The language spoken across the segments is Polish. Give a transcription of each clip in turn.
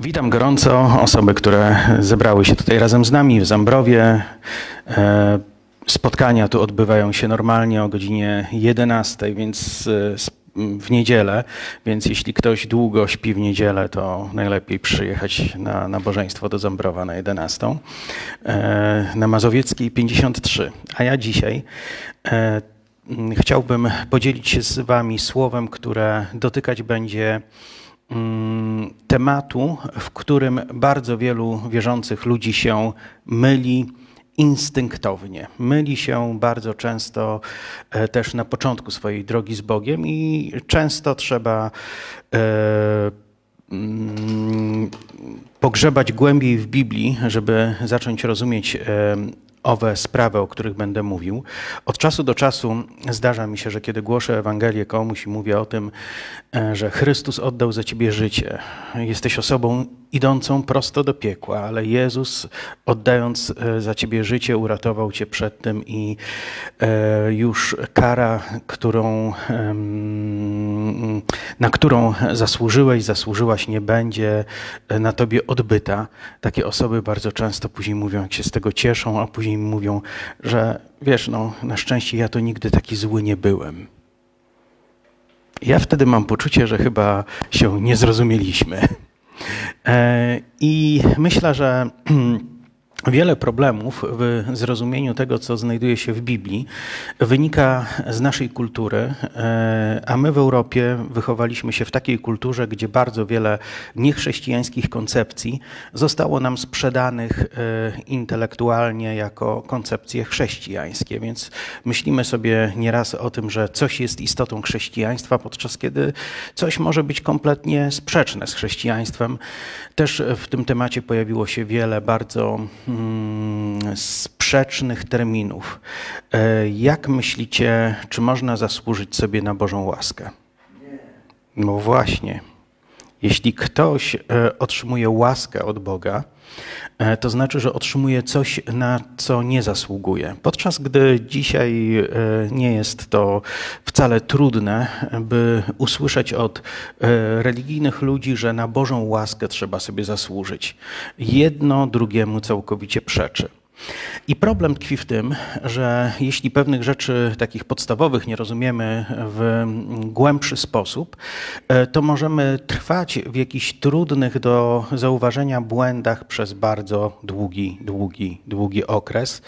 Witam gorąco osoby, które zebrały się tutaj razem z nami w Zambrowie. E, spotkania tu odbywają się normalnie o godzinie 11, więc e, w niedzielę, więc jeśli ktoś długo śpi w niedzielę, to najlepiej przyjechać na nabożeństwo do Zambrowa na 11, e, na Mazowieckiej 53. A ja dzisiaj chciałbym podzielić się z wami słowem, które dotykać będzie tematu, w którym bardzo wielu wierzących ludzi się myli instynktownie. Myli się bardzo często e, też na początku swojej drogi z Bogiem i często trzeba e, mm, pogrzebać głębiej w Biblii, żeby zacząć rozumieć owe sprawy, o których będę mówił. Od czasu do czasu zdarza mi się, że kiedy głoszę Ewangelię komuś i mówię o tym, e, że Chrystus oddał za ciebie życie, jesteś osobą idącą prosto do piekła, ale Jezus, oddając e, za ciebie życie, uratował cię przed tym i e, już kara, którą, na którą zasłużyłeś, zasłużyłaś, nie będzie na tobie odbyta. Takie osoby bardzo często później mówią, jak się z tego cieszą, a później mówią, że wiesz, no, na szczęście ja to nigdy taki zły nie byłem. Ja wtedy mam poczucie, że chyba się nie zrozumieliśmy. E, I myślę, że Wiele problemów w zrozumieniu tego, co znajduje się w Biblii, wynika z naszej kultury, e, a my w Europie wychowaliśmy się w takiej kulturze, gdzie bardzo wiele niechrześcijańskich koncepcji zostało nam sprzedanych e, intelektualnie jako koncepcje chrześcijańskie. Więc myślimy sobie nieraz o tym, że coś jest istotą chrześcijaństwa, podczas kiedy coś może być kompletnie sprzeczne z chrześcijaństwem. Też w tym temacie pojawiło się wiele bardzo Mm, sprzecznych terminów. E, jak myślicie, czy można zasłużyć sobie na Bożą łaskę? No właśnie. Jeśli ktoś e, otrzymuje łaskę od Boga, e, to znaczy, że otrzymuje coś, na co nie zasługuje. Podczas gdy dzisiaj nie jest to wcale trudne, by usłyszeć od religijnych ludzi, że na Bożą łaskę trzeba sobie zasłużyć. Jedno drugiemu całkowicie przeczy. I problem tkwi w tym, że jeśli pewnych rzeczy takich podstawowych nie rozumiemy w głębszy sposób, e, to możemy trwać w jakichś trudnych do zauważenia błędach przez bardzo długi, długi, długi okres.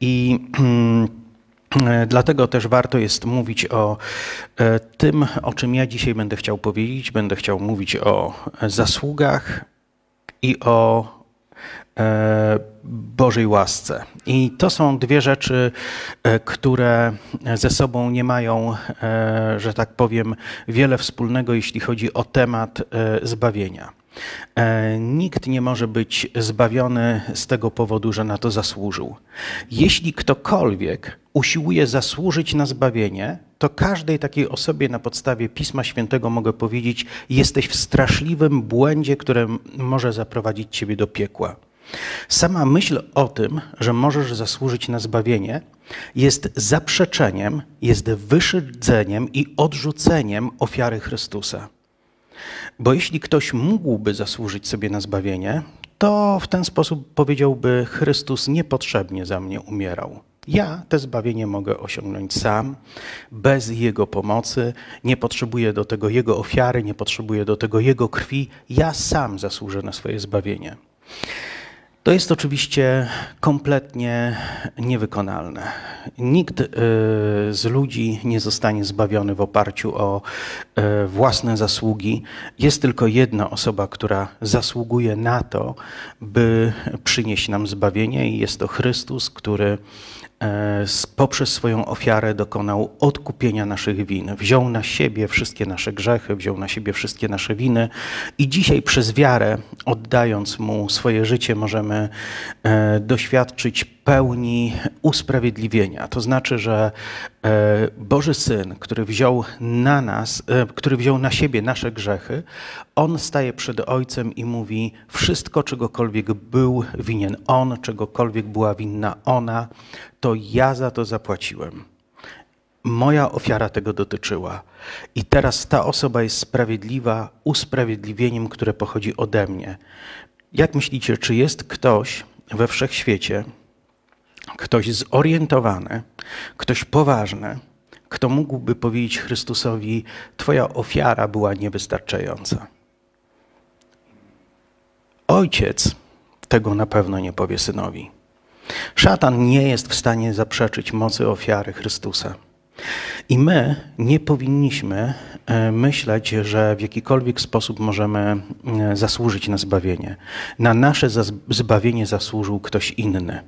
I e, Dlatego też warto jest mówić o e, tym, o czym ja dzisiaj będę chciał powiedzieć. Będę chciał mówić o zasługach i o Bożej łasce. I to są dwie rzeczy, e, które ze sobą nie mają, e, że tak powiem, wiele wspólnego, jeśli chodzi o temat zbawienia. Nikt nie może być zbawiony z tego powodu, że na to zasłużył. Jeśli ktokolwiek usiłuje zasłużyć na zbawienie, to każdej takiej osobie na podstawie Pisma Świętego mogę powiedzieć: jesteś w straszliwym błędzie, które może zaprowadzić ciebie do piekła. Sama myśl o tym, że możesz zasłużyć na zbawienie, jest zaprzeczeniem, jest wyszydzeniem i odrzuceniem ofiary Chrystusa. Bo jeśli ktoś mógłby zasłużyć sobie na zbawienie, to w ten sposób powiedziałby: Chrystus niepotrzebnie za mnie umierał. Ja te zbawienie mogę osiągnąć sam, bez Jego pomocy, nie potrzebuję do tego Jego ofiary, nie potrzebuję do tego Jego krwi, ja sam zasłużę na swoje zbawienie. To jest oczywiście kompletnie niewykonalne. Nikt y, z ludzi nie zostanie zbawiony w oparciu o y, własne zasługi. Jest tylko jedna osoba, która zasługuje na to, by przynieść nam zbawienie, i jest to Chrystus, który E, poprzez swoją ofiarę dokonał odkupienia naszych win. Wziął na siebie wszystkie nasze grzechy, wziął na siebie wszystkie nasze winy i dzisiaj przez wiarę, oddając Mu swoje życie, możemy e, doświadczyć pełni usprawiedliwienia. To znaczy, że e, Boży Syn, który wziął na nas, który wziął na siebie nasze grzechy, on staje przed Ojcem i mówi: Wszystko, czegokolwiek był winien On, czegokolwiek była winna ona, to ja za to zapłaciłem. moja ofiara tego dotyczyła. I teraz ta osoba jest sprawiedliwa usprawiedliwieniem, które pochodzi ode mnie. Jak myślicie, czy jest ktoś we wszechświecie, ktoś zorientowany, ktoś poważny, kto mógłby powiedzieć Chrystusowi: Twoja ofiara była niewystarczająca? Ojciec tego na pewno nie powie synowi. Szatan nie jest w stanie zaprzeczyć mocy ofiary Chrystusa. I my nie powinniśmy e, myśleć, że w jakikolwiek sposób możemy e, zasłużyć na zbawienie. Na nasze zbawienie zasłużył ktoś inny.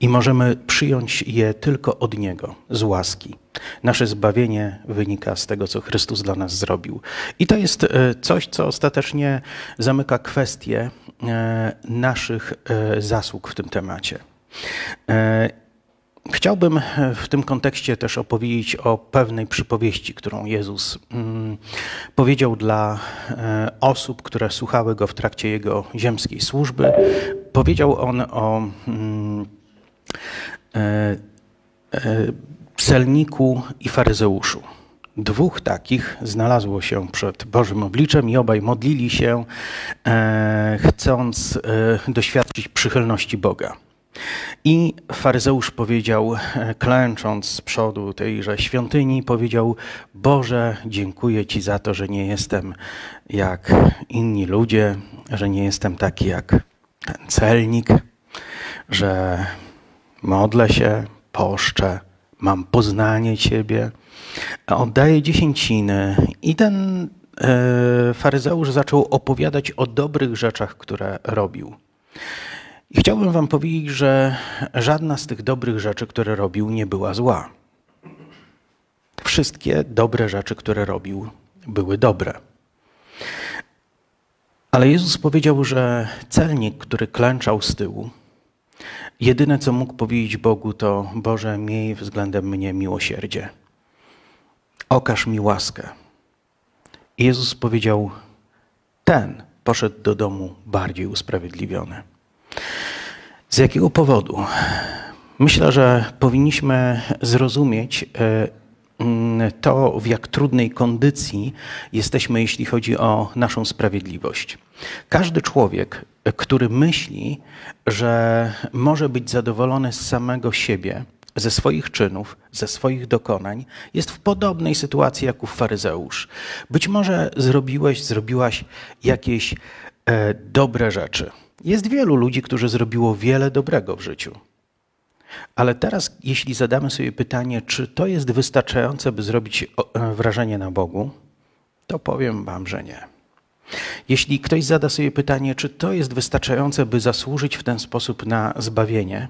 I możemy przyjąć je tylko od Niego, z łaski. Nasze zbawienie wynika z tego, co Chrystus dla nas zrobił. I to jest e, coś, co ostatecznie zamyka kwestię naszych zasług w tym temacie. Chciałbym w tym kontekście też opowiedzieć o pewnej przypowieści, którą Jezus mm, powiedział dla e, osób, które słuchały go w trakcie jego ziemskiej służby. Powiedział on o mm, e, e, celniku i faryzeuszu. Dwóch takich znalazło się przed Bożym obliczem i obaj modlili się, chcąc doświadczyć przychylności Boga. I faryzeusz powiedział, e, klęcząc z przodu tejże świątyni, powiedział: Boże, dziękuję Ci za to, że nie jestem jak inni ludzie, że nie jestem taki jak ten celnik, że modlę się, poszczę, mam poznanie Ciebie, oddaję dziesięciny. I ten e, faryzeusz zaczął opowiadać o dobrych rzeczach, które robił. I chciałbym Wam powiedzieć, że żadna z tych dobrych rzeczy, które robił, nie była zła. Wszystkie dobre rzeczy, które robił, były dobre. Ale Jezus powiedział, że celnik, który klęczał z tyłu, jedyne co mógł powiedzieć Bogu, to Boże, miej względem mnie miłosierdzie. Okaż mi łaskę. I Jezus powiedział: Ten poszedł do domu bardziej usprawiedliwiony. Z jakiego powodu? Myślę, że powinniśmy zrozumieć e, to, w jak trudnej kondycji jesteśmy, jeśli chodzi o naszą sprawiedliwość. Każdy człowiek, który myśli, że może być zadowolony z samego siebie, ze swoich czynów, ze swoich dokonań, jest w podobnej sytuacji jak u faryzeusz. Być może zrobiłeś, zrobiłaś jakieś e, dobre rzeczy jest wielu ludzi, którzy zrobiło wiele dobrego w życiu. Ale teraz, jeśli zadamy sobie pytanie, czy to jest wystarczające, by zrobić e, wrażenie na Bogu, to powiem Wam, że nie. Jeśli ktoś zada sobie pytanie, czy to jest wystarczające, by zasłużyć w ten sposób na zbawienie,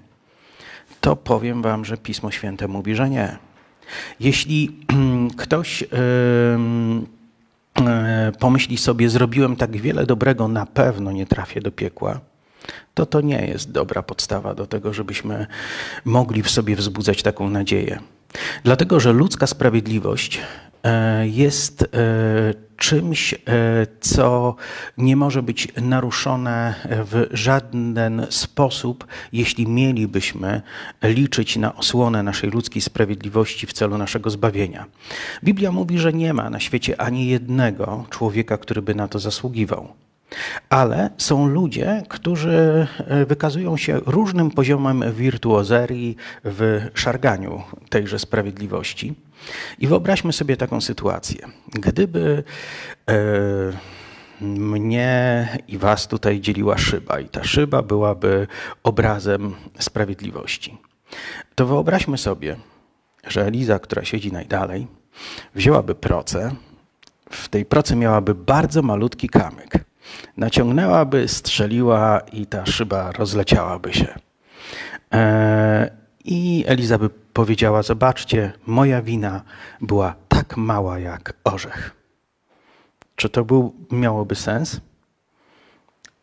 to powiem Wam, że Pismo Święte mówi, że nie. Jeśli ktoś. E, pomyśli sobie, zrobiłem tak wiele dobrego, na pewno nie trafię do piekła, to to nie jest dobra podstawa do tego, żebyśmy mogli w sobie wzbudzać taką nadzieję. Dlatego, że ludzka sprawiedliwość e, jest e, czymś, co nie może być naruszone w żaden sposób, jeśli mielibyśmy liczyć na osłonę naszej ludzkiej sprawiedliwości w celu naszego zbawienia. Biblia mówi, że nie ma na świecie ani jednego człowieka, który by na to zasługiwał. Ale są ludzie, którzy e, wykazują się różnym poziomem wirtuozerii w szarganiu tejże sprawiedliwości. I wyobraźmy sobie taką sytuację. Gdyby e, mnie i was tutaj dzieliła szyba i ta szyba byłaby obrazem sprawiedliwości, to wyobraźmy sobie, że Eliza, która siedzi najdalej, wzięłaby proce, w tej proce miałaby bardzo malutki kamyk naciągnęłaby, strzeliła i ta szyba rozleciałaby się. E, I Eliza by powiedziała: Zobaczcie, moja wina była tak mała jak orzech. Czy to był, miałoby sens?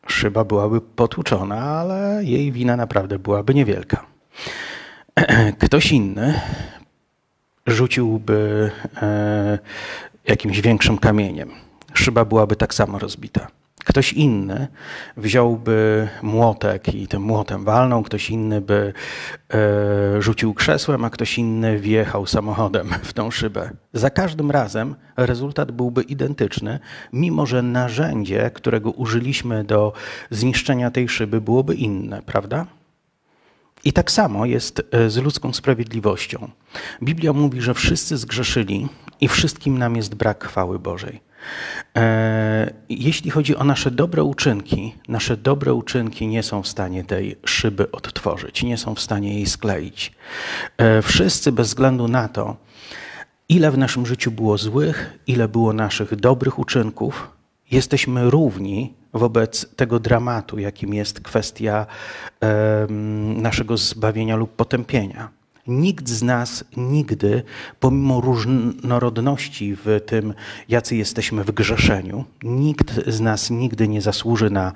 Szyba byłaby potłuczona, ale jej wina naprawdę byłaby niewielka. Ktoś inny rzuciłby e, jakimś większym kamieniem. Szyba byłaby tak samo rozbita. Ktoś inny wziąłby młotek i tym młotem walnął, ktoś inny by e, rzucił krzesłem, a ktoś inny wjechał samochodem w tą szybę. Za każdym razem rezultat byłby identyczny, mimo że narzędzie, którego użyliśmy do zniszczenia tej szyby, byłoby inne, prawda? I tak samo jest e, z ludzką sprawiedliwością. Biblia mówi, że wszyscy zgrzeszyli i wszystkim nam jest brak chwały Bożej. E, jeśli chodzi o nasze dobre uczynki, nasze dobre uczynki nie są w stanie tej szyby odtworzyć, nie są w stanie jej skleić. E, wszyscy bez względu na to, ile w naszym życiu było złych, ile było naszych dobrych uczynków, jesteśmy równi wobec tego dramatu, jakim jest kwestia naszego zbawienia lub potępienia. Nikt z nas nigdy, pomimo różnorodności w tym, jacy jesteśmy w grzeszeniu, nikt z nas nigdy nie zasłuży na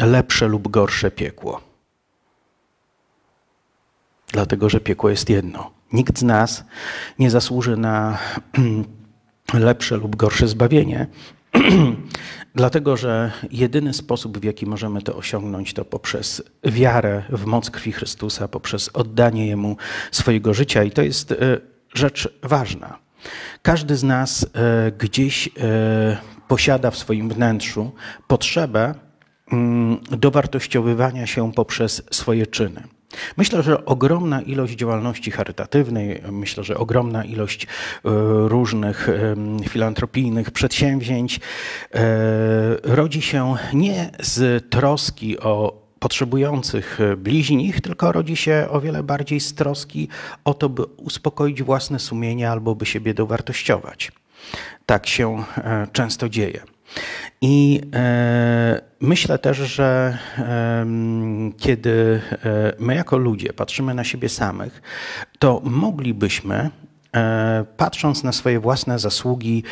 lepsze lub gorsze piekło. Dlatego, że piekło jest jedno. Nikt z nas nie zasłuży na lepsze lub gorsze zbawienie, Dlatego, że jedyny sposób, w jaki możemy to osiągnąć, to poprzez wiarę w moc krwi Chrystusa, poprzez oddanie Jemu swojego życia. I to jest e, rzecz ważna. Każdy z nas e, gdzieś e, posiada w swoim wnętrzu potrzebę mm, dowartościowywania się poprzez swoje czyny. Myślę, że ogromna ilość działalności charytatywnej, myślę, że ogromna ilość e, różnych filantropijnych przedsięwzięć e, rodzi się nie z troski o potrzebujących bliźnich, tylko rodzi się o wiele bardziej z troski o to, by uspokoić własne sumienie albo by siebie dowartościować. Tak się e, często dzieje. I e, myślę też, że kiedy e, my jako ludzie patrzymy na siebie samych, to moglibyśmy, e, patrząc na swoje własne zasługi,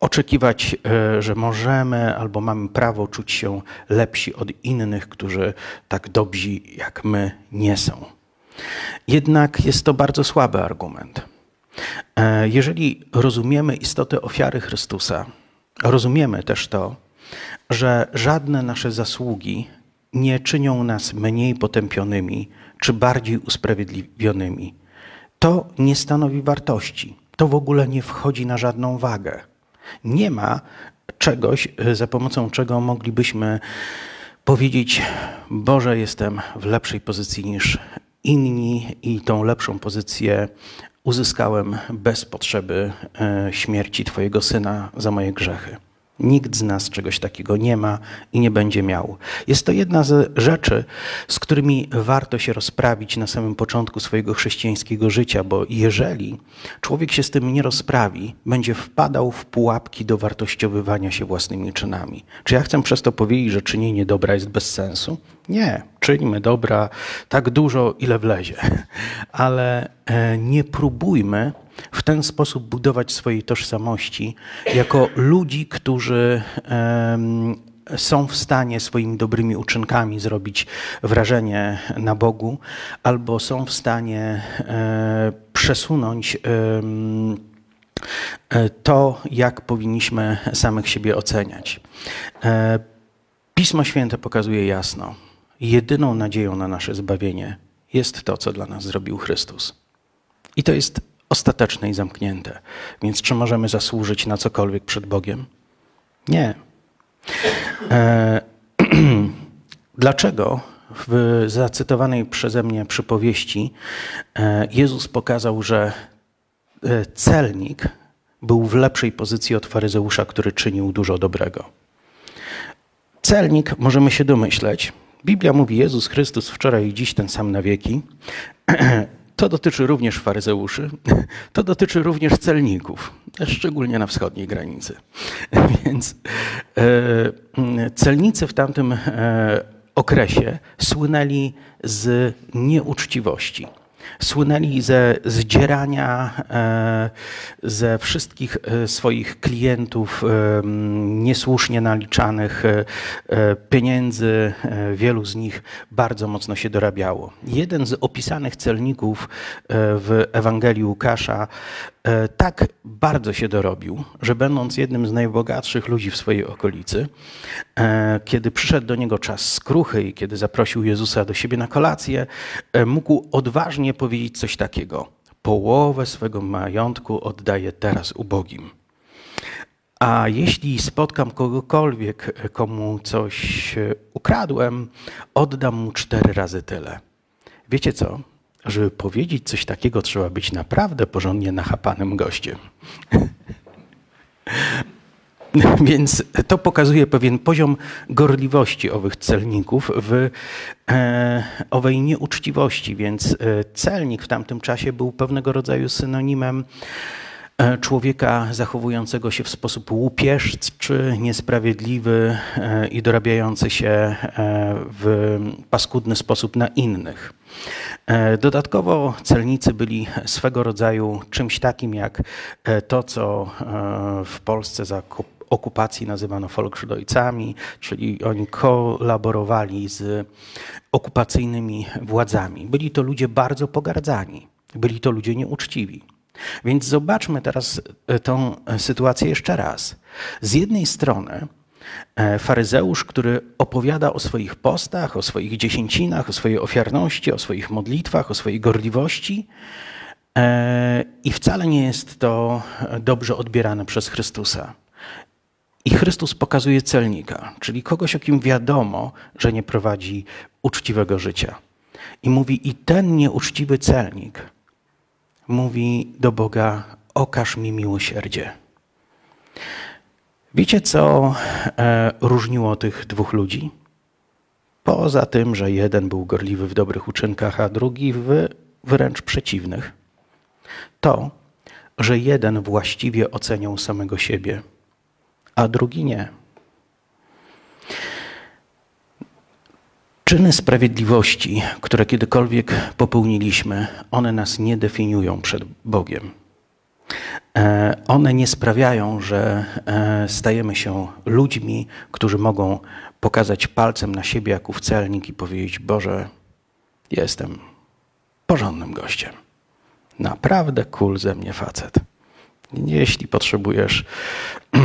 oczekiwać, że możemy albo mamy prawo czuć się lepsi od innych, którzy tak dobrzy jak my nie są. Jednak jest to bardzo słaby argument. Jeżeli rozumiemy istotę ofiary Chrystusa, rozumiemy też to, że żadne nasze zasługi nie czynią nas mniej potępionymi czy bardziej usprawiedliwionymi. To nie stanowi wartości. To w ogóle nie wchodzi na żadną wagę. Nie ma czegoś, za pomocą czego moglibyśmy powiedzieć: Boże, jestem w lepszej pozycji niż inni i tą lepszą pozycję uzyskałem bez potrzeby e, śmierci Twojego syna za moje grzechy. Nikt z nas czegoś takiego nie ma i nie będzie miał. Jest to jedna z rzeczy, z którymi warto się rozprawić na samym początku swojego chrześcijańskiego życia, bo jeżeli człowiek się z tym nie rozprawi, będzie wpadał w pułapki do wartościowywania się własnymi czynami. Czy ja chcę przez to powiedzieć, że czynienie dobra jest bez sensu? Nie, czyńmy dobra tak dużo, ile wlezie, ale e, nie próbujmy w ten sposób budować swojej tożsamości jako ludzi, którzy są w stanie swoimi dobrymi uczynkami zrobić wrażenie na Bogu, albo są w stanie e, przesunąć e, to, jak powinniśmy samych siebie oceniać. E, Pismo Święte pokazuje jasno, jedyną nadzieją na nasze zbawienie jest to, co dla nas zrobił Chrystus. I to jest ostateczne i zamknięte. Więc czy możemy zasłużyć na cokolwiek przed Bogiem? Nie. E, dlaczego w zacytowanej przeze mnie przypowieści e, Jezus pokazał, że e, celnik był w lepszej pozycji od faryzeusza, który czynił dużo dobrego? Celnik, możemy się domyśleć, Biblia mówi Jezus Chrystus wczoraj i dziś ten sam na wieki. To dotyczy również faryzeuszy, to dotyczy również celników, szczególnie na wschodniej granicy. Więc e, celnicy w tamtym e, okresie słynęli z nieuczciwości. Słynęli ze zdzierania e, ze wszystkich e, swoich klientów e, niesłusznie naliczanych pieniędzy. Wielu z nich bardzo mocno się dorabiało. Jeden z opisanych celników w Ewangelii Łukasza tak bardzo się dorobił, że będąc jednym z najbogatszych ludzi w swojej okolicy, e, kiedy przyszedł do niego czas skruchy i kiedy zaprosił Jezusa do siebie na kolację, e, mógł odważnie powiedzieć coś takiego: Połowę swego majątku oddaję teraz ubogim. A jeśli spotkam kogokolwiek, komu coś ukradłem, oddam mu cztery razy tyle. Wiecie co? Żeby powiedzieć coś takiego, trzeba być naprawdę porządnie nachapanym gościem. Więc to pokazuje pewien poziom gorliwości owych celników w e, owej nieuczciwości. Więc e, celnik w tamtym czasie był pewnego rodzaju synonimem człowieka zachowującego się w sposób łupieżczy, niesprawiedliwy e, i dorabiający się e, w paskudny sposób na innych. Dodatkowo celnicy byli swego rodzaju czymś takim jak to, co w Polsce za okupacji nazywano folkschdeutsami, czyli oni kolaborowali z okupacyjnymi władzami. Byli to ludzie bardzo pogardzani, byli to ludzie nieuczciwi. Więc zobaczmy teraz e, tą e, sytuację jeszcze raz. Z jednej strony e, faryzeusz, który opowiada o swoich postach, o swoich dziesięcinach, o swojej ofiarności, o swoich modlitwach, o swojej gorliwości, i wcale nie jest to dobrze odbierane przez Chrystusa. I Chrystus pokazuje celnika, czyli kogoś, o kim wiadomo, że nie prowadzi uczciwego życia. I mówi: I ten nieuczciwy celnik mówi do Boga: Okaż mi miłosierdzie. Wiecie, co e, różniło tych dwóch ludzi? Poza tym, że jeden był gorliwy w dobrych uczynkach, a drugi w wręcz przeciwnych. To, że jeden właściwie oceniał samego siebie, a drugi nie. Czyny sprawiedliwości, które kiedykolwiek popełniliśmy, one nas nie definiują przed Bogiem. E, one nie sprawiają, że e, stajemy się ludźmi, którzy mogą pokazać palcem na siebie jak ów celnik i powiedzieć: Boże, jestem porządnym gościem. Naprawdę cool ze mnie facet. Jeśli potrzebujesz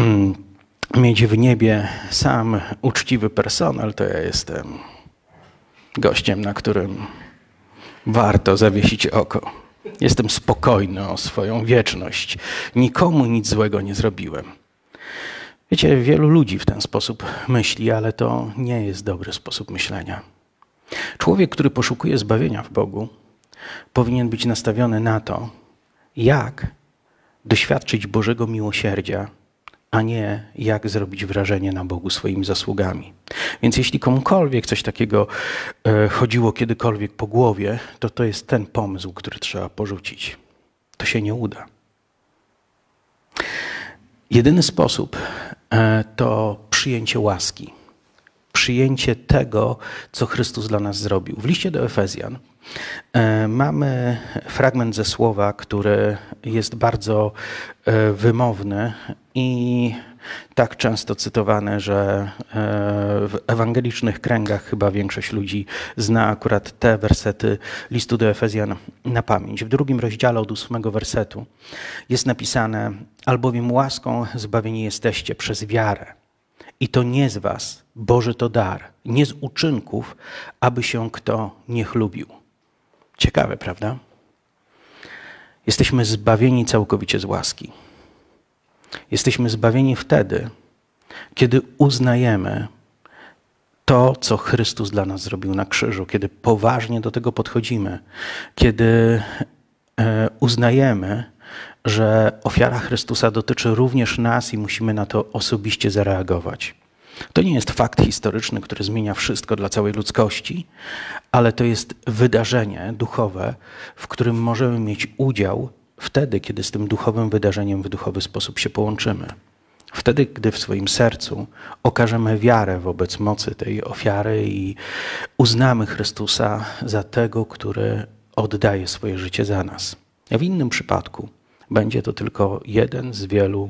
mieć w niebie sam uczciwy personel, to ja jestem gościem, na którym warto zawiesić oko. Jestem spokojny o swoją wieczność. Nikomu nic złego nie zrobiłem. Wiecie, wielu ludzi w ten sposób myśli, ale to nie jest dobry sposób myślenia. Człowiek, który poszukuje zbawienia w Bogu, powinien być nastawiony na to, jak doświadczyć Bożego miłosierdzia a nie jak zrobić wrażenie na Bogu swoimi zasługami. Więc jeśli komukolwiek coś takiego e, chodziło kiedykolwiek po głowie, to to jest ten pomysł, który trzeba porzucić. To się nie uda. Jedyny sposób e, to przyjęcie łaski. Przyjęcie tego, co Chrystus dla nas zrobił. W liście do Efezjan mamy fragment ze słowa, który jest bardzo wymowny i tak często cytowane, że e, w ewangelicznych kręgach chyba większość ludzi zna akurat te wersety listu do Efezjan na pamięć. W drugim rozdziale od ósmego wersetu jest napisane: Albowiem łaską zbawieni jesteście przez wiarę. I to nie z was, Boży to dar, nie z uczynków, aby się kto nie chlubił. Ciekawe, prawda? Jesteśmy zbawieni całkowicie z łaski. Jesteśmy zbawieni wtedy, kiedy uznajemy to, co Chrystus dla nas zrobił na krzyżu, kiedy poważnie do tego podchodzimy, kiedy e, uznajemy, że ofiara Chrystusa dotyczy również nas i musimy na to osobiście zareagować. To nie jest fakt historyczny, który zmienia wszystko dla całej ludzkości, ale to jest wydarzenie duchowe, w którym możemy mieć udział wtedy, kiedy z tym duchowym wydarzeniem w duchowy sposób się połączymy. Wtedy, gdy w swoim sercu okażemy wiarę wobec mocy tej ofiary i uznamy Chrystusa za tego, który oddaje swoje życie za nas. W innym przypadku będzie to tylko jeden z wielu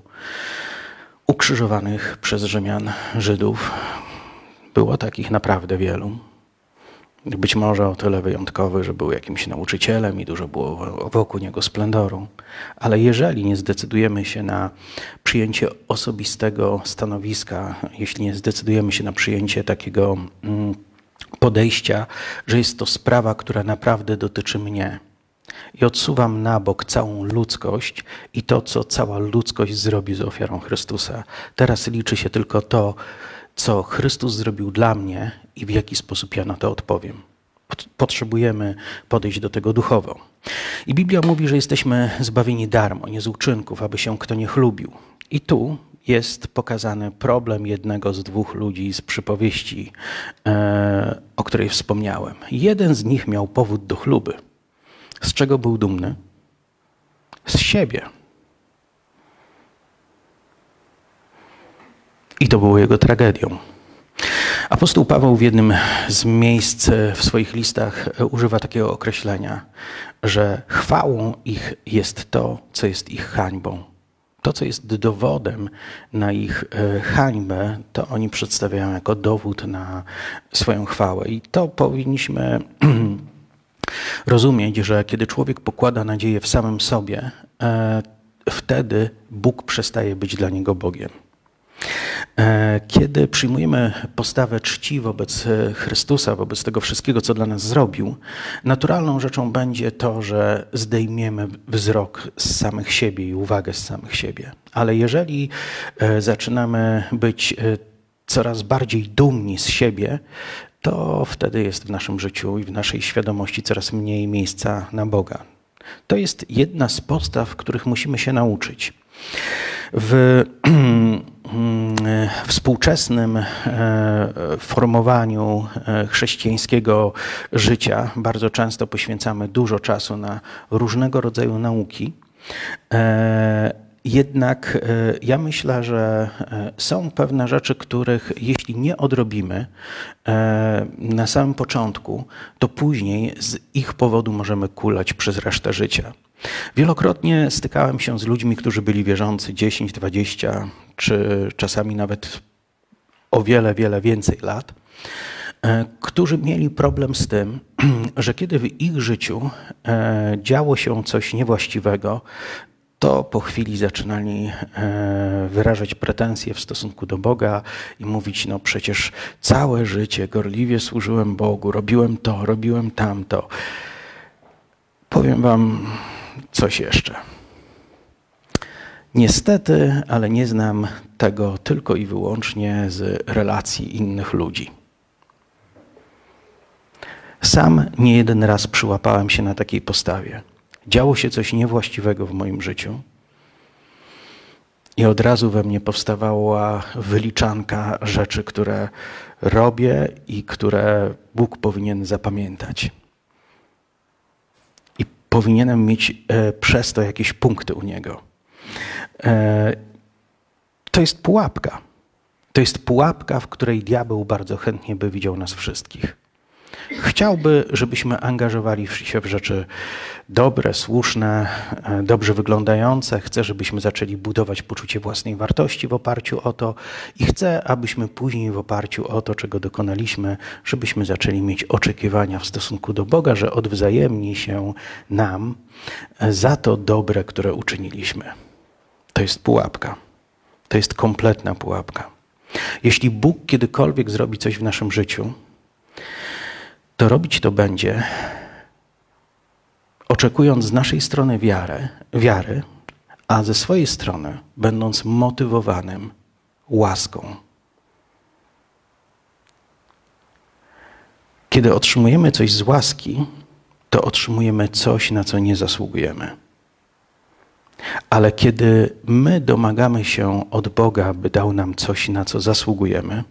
ukrzyżowanych przez Rzymian Żydów. Było takich naprawdę wielu. Być może o tyle wyjątkowy, że był jakimś nauczycielem i dużo było wokół niego splendoru. Ale jeżeli nie zdecydujemy się na przyjęcie osobistego stanowiska, jeśli nie zdecydujemy się na przyjęcie takiego mm, podejścia, że jest to sprawa, która naprawdę dotyczy mnie, i odsuwam na bok całą ludzkość i to, co cała ludzkość zrobi z ofiarą Chrystusa. Teraz liczy się tylko to, co Chrystus zrobił dla mnie i w jaki sposób ja na to odpowiem. Potrzebujemy podejść do tego duchowo. I Biblia mówi, że jesteśmy zbawieni darmo, nie z uczynków, aby się kto nie chlubił. I tu jest pokazany problem jednego z dwóch ludzi z przypowieści, e, o której wspomniałem. Jeden z nich miał powód do chluby. Z czego był dumny? Z siebie. I to było jego tragedią. Apostoł Paweł w jednym z miejsc w swoich listach używa takiego określenia, że chwałą ich jest to, co jest ich hańbą. To, co jest dowodem na ich e, hańbę, to oni przedstawiają jako dowód na swoją chwałę. I to powinniśmy rozumieć, że kiedy człowiek pokłada nadzieję w samym sobie, e, wtedy Bóg przestaje być dla niego Bogiem. E, kiedy przyjmujemy postawę czci wobec e, Chrystusa, wobec tego wszystkiego, co dla nas zrobił, naturalną rzeczą będzie to, że zdejmiemy wzrok z samych siebie i uwagę z samych siebie. Ale jeżeli zaczynamy być coraz bardziej dumni z siebie, to wtedy jest w naszym życiu i w naszej świadomości coraz mniej miejsca na Boga. To jest jedna z postaw, których musimy się nauczyć. W współczesnym e, formowaniu e, chrześcijańskiego życia bardzo często poświęcamy dużo czasu na różnego rodzaju nauki. Jednak e, ja myślę, że e, są pewne rzeczy, których jeśli nie odrobimy e, na samym początku, to później z ich powodu możemy kulać przez resztę życia. Wielokrotnie stykałem się z ludźmi, którzy byli wierzący 10, 20 czy czasami nawet o wiele, wiele więcej lat, którzy mieli problem z tym, że kiedy w ich życiu działo się coś niewłaściwego, to po chwili zaczynali e, wyrażać pretensje w stosunku do Boga i mówić: No przecież całe życie gorliwie służyłem Bogu, robiłem to, robiłem tamto. Powiem Wam coś jeszcze. Niestety, ale nie znam tego tylko i wyłącznie z relacji innych ludzi. Sam nie jeden raz przyłapałem się na takiej postawie działo się coś niewłaściwego w moim życiu. I od razu we mnie powstawała wyliczanka rzeczy, które robię i które Bóg powinien zapamiętać. I powinienem mieć e, przez to jakieś punkty u Niego. E, to jest pułapka. To jest pułapka, w której diabeł bardzo chętnie by widział nas wszystkich. Chciałby, żebyśmy angażowali się w rzeczy dobre, słuszne, e, dobrze wyglądające. Chce, żebyśmy zaczęli budować poczucie własnej wartości w oparciu o to i chce, abyśmy później w oparciu o to, czego dokonaliśmy, żebyśmy zaczęli mieć oczekiwania w stosunku do Boga, że odwzajemni się nam za to dobre, które uczyniliśmy. To jest pułapka. To jest kompletna pułapka. Jeśli Bóg kiedykolwiek zrobi coś w naszym życiu, to robić to będzie, oczekując z naszej strony wiarę, wiary, a ze swojej strony będąc motywowanym łaską. Kiedy otrzymujemy coś z łaski, to otrzymujemy coś, na co nie zasługujemy. Ale kiedy my domagamy się od Boga, by dał nam coś, na co zasługujemy,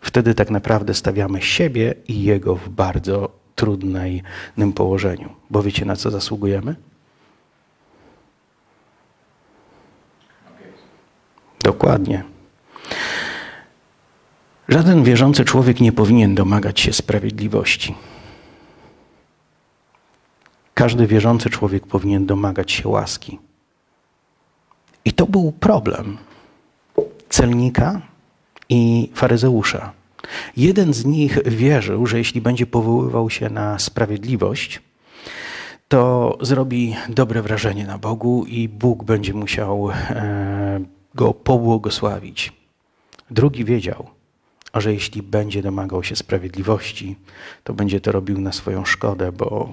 wtedy tak naprawdę stawiamy siebie i Jego w bardzo trudnym położeniu. Bo wiecie, na co zasługujemy? Dokładnie. Żaden wierzący człowiek nie powinien domagać się sprawiedliwości. Każdy wierzący człowiek powinien domagać się łaski. I to był problem celnika i faryzeusza. Jeden z nich wierzył, że jeśli będzie powoływał się na sprawiedliwość, to zrobi dobre wrażenie na Bogu i Bóg będzie musiał e, go pobłogosławić. Drugi wiedział, że jeśli będzie domagał się sprawiedliwości, to będzie to robił na swoją szkodę, bo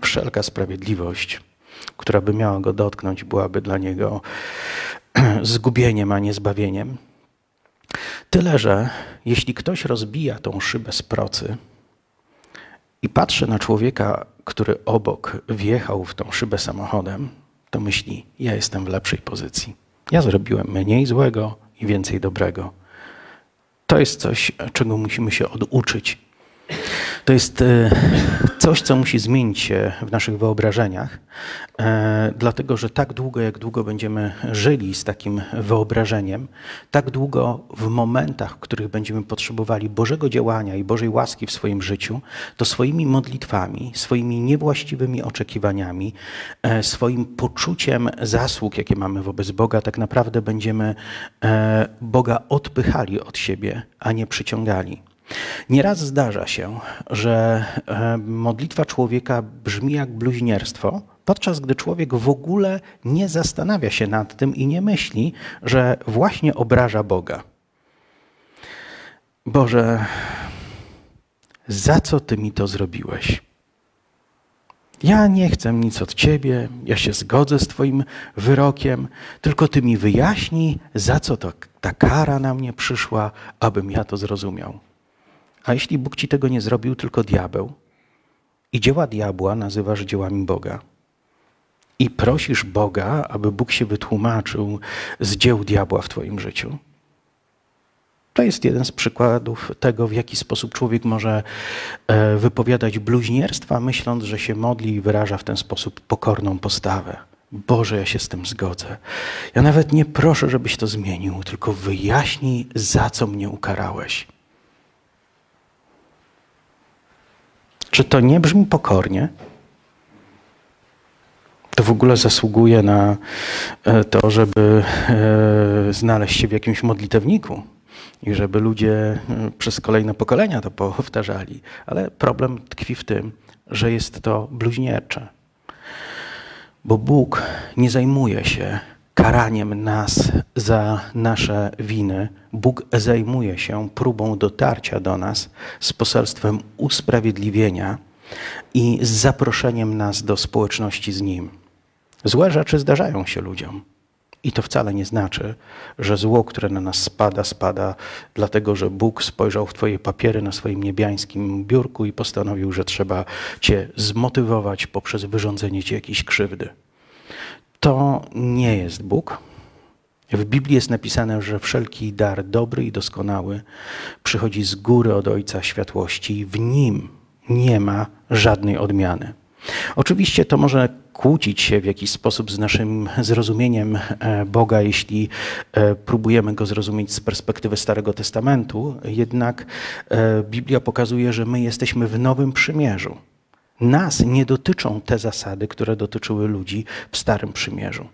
wszelka sprawiedliwość, która by miała go dotknąć, byłaby dla niego zgubieniem, a nie zbawieniem. Tyle, że jeśli ktoś rozbija tą szybę z procy i patrzy na człowieka, który obok wjechał w tą szybę samochodem, to myśli: Ja jestem w lepszej pozycji. Ja zrobiłem mniej złego i więcej dobrego. To jest coś, czego musimy się oduczyć to jest e, coś, co musi zmienić się w naszych wyobrażeniach, e, dlatego że tak długo, jak długo będziemy żyli z takim wyobrażeniem, tak długo w momentach, w których będziemy potrzebowali Bożego działania i Bożej łaski w swoim życiu, to swoimi modlitwami, swoimi niewłaściwymi oczekiwaniami, e, swoim poczuciem zasług, jakie mamy wobec Boga, tak naprawdę będziemy Boga odpychali od siebie, a nie przyciągali. Nieraz zdarza się, że e, modlitwa człowieka brzmi jak bluźnierstwo, podczas gdy człowiek w ogóle nie zastanawia się nad tym i nie myśli, że właśnie obraża Boga. Boże, za co Ty mi to zrobiłeś? Ja nie chcę nic od Ciebie, ja się zgodzę z Twoim wyrokiem, tylko Ty mi wyjaśnij, za co to, ta kara na mnie przyszła, abym ja to zrozumiał. A jeśli Bóg ci tego nie zrobił, tylko diabeł, i dzieła diabła nazywasz dziełami Boga, i prosisz Boga, aby Bóg się wytłumaczył z dzieł diabła w Twoim życiu, to jest jeden z przykładów tego, w jaki sposób człowiek może e, wypowiadać bluźnierstwa, myśląc, że się modli i wyraża w ten sposób pokorną postawę. Boże, ja się z tym zgodzę. Ja nawet nie proszę, żebyś to zmienił, tylko wyjaśnij, za co mnie ukarałeś. Czy to nie brzmi pokornie? To w ogóle zasługuje na e, to, żeby e, znaleźć się w jakimś modlitewniku i żeby ludzie e, przez kolejne pokolenia to powtarzali. Ale problem tkwi w tym, że jest to bluźniercze. Bo Bóg nie zajmuje się karaniem nas za nasze winy, Bóg zajmuje się próbą dotarcia do nas z poselstwem usprawiedliwienia i z zaproszeniem nas do społeczności z Nim. Złe rzeczy zdarzają się ludziom. I to wcale nie znaczy, że zło, które na nas spada, spada dlatego, że Bóg spojrzał w Twoje papiery na swoim niebiańskim biurku i postanowił, że trzeba Cię zmotywować poprzez wyrządzenie Ci jakiejś krzywdy. To nie jest Bóg. W Biblii jest napisane, że wszelki dar dobry i doskonały przychodzi z góry od Ojca Światłości i w nim nie ma żadnej odmiany. Oczywiście to może kłócić się w jakiś sposób z naszym zrozumieniem e, Boga, jeśli e, próbujemy go zrozumieć z perspektywy Starego Testamentu, jednak e, Biblia pokazuje, że my jesteśmy w Nowym Przymierzu. Nas nie dotyczą te zasady, które dotyczyły ludzi w Starym Przymierzu.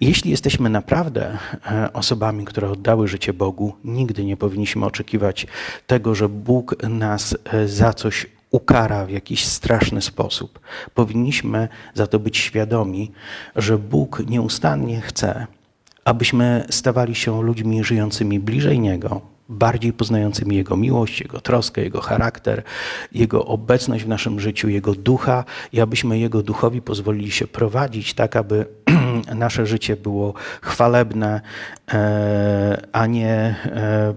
Jeśli jesteśmy naprawdę e, osobami, które oddały życie Bogu, nigdy nie powinniśmy oczekiwać tego, że Bóg nas e, za coś ukara w jakiś straszny sposób. Powinniśmy za to być świadomi, że Bóg nieustannie chce, abyśmy stawali się ludźmi żyjącymi bliżej Niego, bardziej poznającymi Jego miłość, Jego troskę, Jego charakter, Jego obecność w naszym życiu, Jego ducha i abyśmy Jego duchowi pozwolili się prowadzić tak, aby nasze życie było chwalebne, e, a nie e,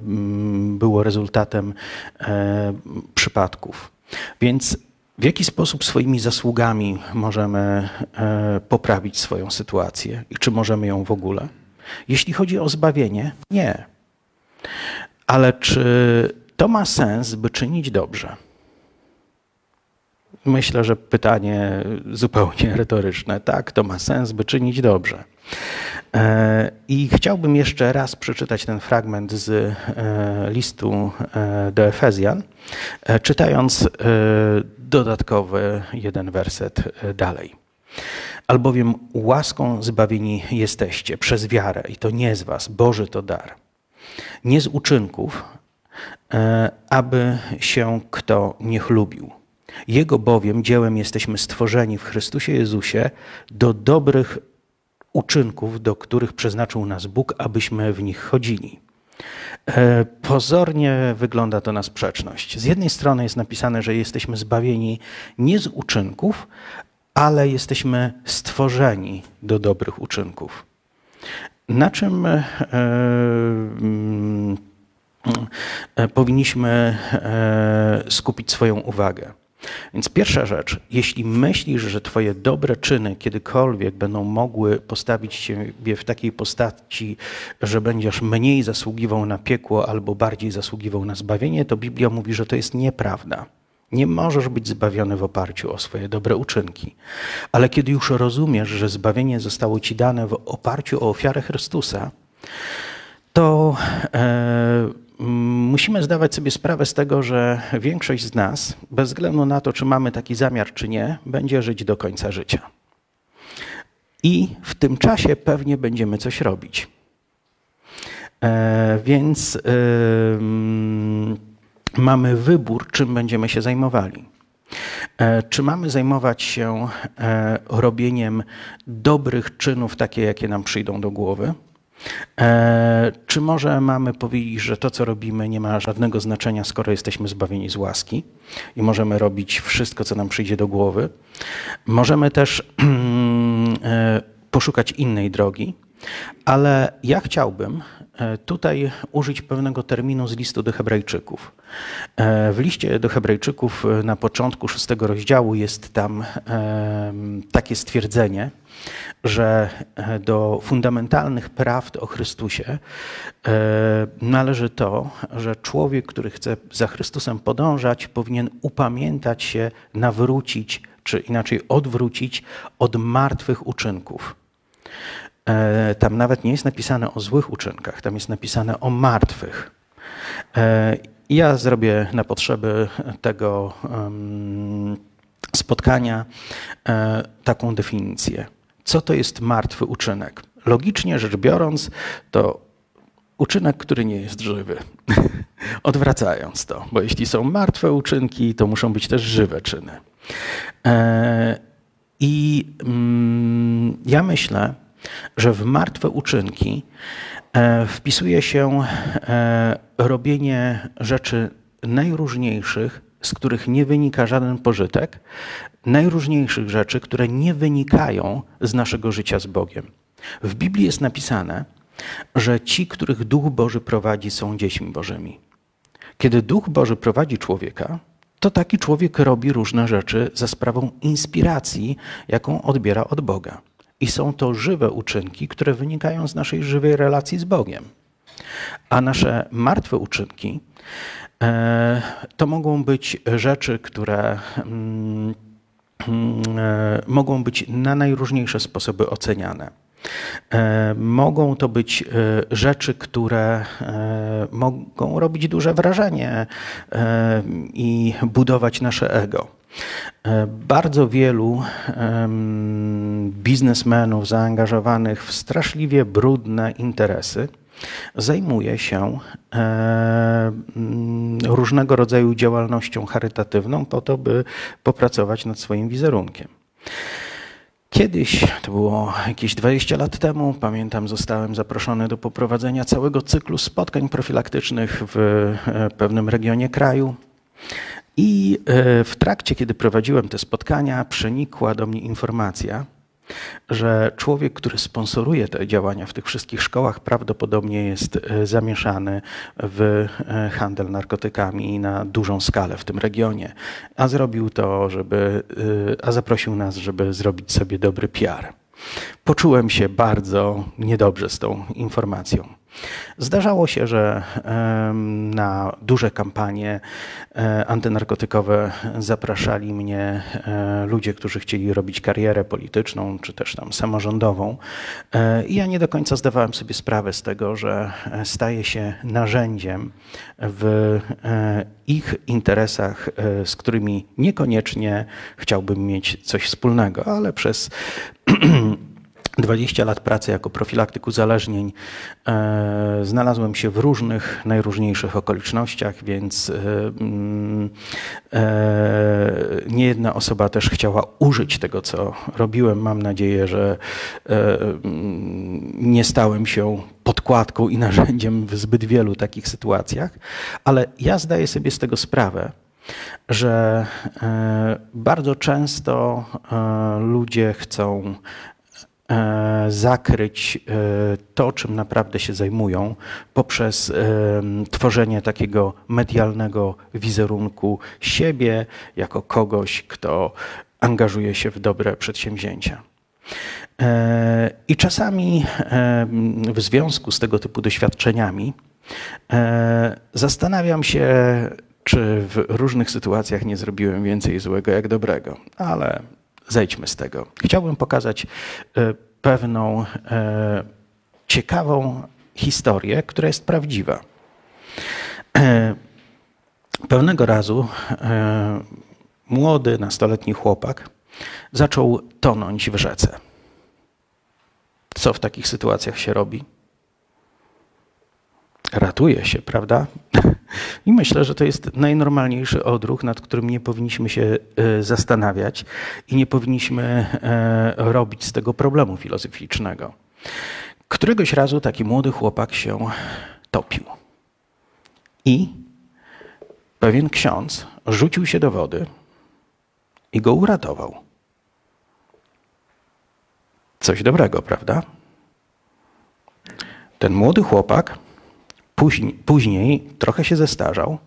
było rezultatem e, przypadków. Więc w jaki sposób swoimi zasługami możemy poprawić swoją sytuację i czy możemy ją w ogóle? Jeśli chodzi o zbawienie, nie. Ale czy to ma sens, by czynić dobrze? Myślę, że pytanie zupełnie retoryczne. Tak, to ma sens, by czynić dobrze. E, I chciałbym jeszcze raz przeczytać ten fragment z e, listu e, do Efezjan, czytając dodatkowy jeden werset dalej. Albowiem łaską zbawieni jesteście przez wiarę, i to nie z was, Boży to dar. Nie z uczynków, aby się kto nie chlubił. Jego bowiem dziełem jesteśmy stworzeni w Chrystusie Jezusie do dobrych uczynków, do których przeznaczył nas Bóg, abyśmy w nich chodzili. E, pozornie wygląda to na sprzeczność. Z jednej strony jest napisane, że jesteśmy zbawieni nie z uczynków, ale jesteśmy stworzeni do dobrych uczynków. Na czym e, e, powinniśmy skupić swoją uwagę? Więc pierwsza rzecz, jeśli myślisz, że Twoje dobre czyny kiedykolwiek będą mogły postawić Ciebie w takiej postaci, że będziesz mniej zasługiwał na piekło albo bardziej zasługiwał na zbawienie, to Biblia mówi, że to jest nieprawda. Nie możesz być zbawiony w oparciu o swoje dobre uczynki. Ale kiedy już rozumiesz, że zbawienie zostało Ci dane w oparciu o ofiarę Chrystusa, to e, musimy zdawać sobie sprawę z tego, że większość z nas, bez względu na to, czy mamy taki zamiar, czy nie, będzie żyć do końca życia. I w tym czasie pewnie będziemy coś robić. E, więc e, mamy wybór, czym będziemy się zajmowali. E, czy mamy zajmować się e, robieniem dobrych czynów, takie jakie nam przyjdą do głowy? E, czy może mamy powiedzieć, że to, co robimy, nie ma żadnego znaczenia, skoro jesteśmy zbawieni z łaski i możemy robić wszystko, co nam przyjdzie do głowy? Możemy też poszukać innej drogi, ale ja chciałbym tutaj użyć pewnego terminu z listu do Hebrajczyków. W liście do Hebrajczyków na początku szóstego rozdziału jest tam takie stwierdzenie, że e, do fundamentalnych prawd o Chrystusie e, należy to, że człowiek, który chce za Chrystusem podążać, powinien upamiętać się, nawrócić, czy inaczej odwrócić od martwych uczynków. E, tam nawet nie jest napisane o złych uczynkach, tam jest napisane o martwych. Ja zrobię na potrzeby tego spotkania taką definicję. Co to jest martwy uczynek? Logicznie rzecz biorąc, to uczynek, który nie jest żywy. Odwracając to, bo jeśli są martwe uczynki, to muszą być też żywe czyny. E, I mm, ja myślę, że w martwe uczynki e, wpisuje się e, robienie rzeczy najróżniejszych, z których nie wynika żaden pożytek, najróżniejszych rzeczy, które nie wynikają z naszego życia z Bogiem. W Biblii jest napisane, że ci, których Duch Boży prowadzi, są dziećmi Bożymi. Kiedy Duch Boży prowadzi człowieka, to taki człowiek robi różne rzeczy za sprawą inspiracji, jaką odbiera od Boga. I są to żywe uczynki, które wynikają z naszej żywej relacji z Bogiem. A nasze martwe uczynki e, to mogą być rzeczy, które mm, E, mogą być na najróżniejsze sposoby oceniane. E, mogą to być rzeczy, które mogą robić duże wrażenie i budować nasze ego. Bardzo wielu biznesmenów zaangażowanych w straszliwie brudne interesy zajmuje się e, różnego rodzaju działalnością charytatywną po to, by popracować nad swoim wizerunkiem. Kiedyś, to było jakieś 20 lat temu, pamiętam, zostałem zaproszony do poprowadzenia całego cyklu spotkań profilaktycznych w e, pewnym regionie kraju. I e, w trakcie, kiedy prowadziłem te spotkania, przenikła do mnie informacja, że człowiek, który sponsoruje te działania w tych wszystkich szkołach, prawdopodobnie jest e, zamieszany w e, handel narkotykami na dużą skalę w tym regionie. A zrobił to, żeby, a zaprosił nas, żeby zrobić sobie dobry PR. Poczułem się bardzo niedobrze z tą informacją. Zdarzało się, że na duże kampanie e, antynarkotykowe zapraszali mnie e, ludzie, którzy chcieli robić karierę polityczną czy też tam samorządową. E, I ja nie do końca zdawałem sobie sprawę z tego, że staje się narzędziem w ich interesach, z którymi niekoniecznie chciałbym mieć coś wspólnego, ale przez 20 lat pracy jako profilaktyk uzależnień. E, znalazłem się w różnych, najróżniejszych okolicznościach, więc e, mm, e, nie jedna osoba też chciała użyć tego, co robiłem. Mam nadzieję, że mm, nie stałem się podkładką i narzędziem w zbyt wielu takich sytuacjach, ale ja zdaję sobie z tego sprawę, że bardzo często ludzie chcą zakryć e, to, czym naprawdę się zajmują, poprzez e, tworzenie takiego medialnego wizerunku siebie jako kogoś, kto angażuje się w dobre przedsięwzięcia. I czasami w związku z tego typu doświadczeniami zastanawiam się, czy w różnych sytuacjach nie zrobiłem więcej złego jak dobrego, ale zejdźmy z tego. Chciałbym pokazać e, pewną e, ciekawą historię, która jest prawdziwa. E, pewnego razu młody, nastoletni chłopak zaczął tonąć w rzece. Co w takich sytuacjach się robi? Ratuje się, prawda? I myślę, że to jest najnormalniejszy odruch, nad którym nie powinniśmy się e, zastanawiać i nie powinniśmy e, robić z tego problemu filozoficznego. Któregoś razu taki młody chłopak się topił. I pewien ksiądz rzucił się do wody i go uratował. Coś dobrego, prawda? Ten młody chłopak Później, później trochę się zestarzał.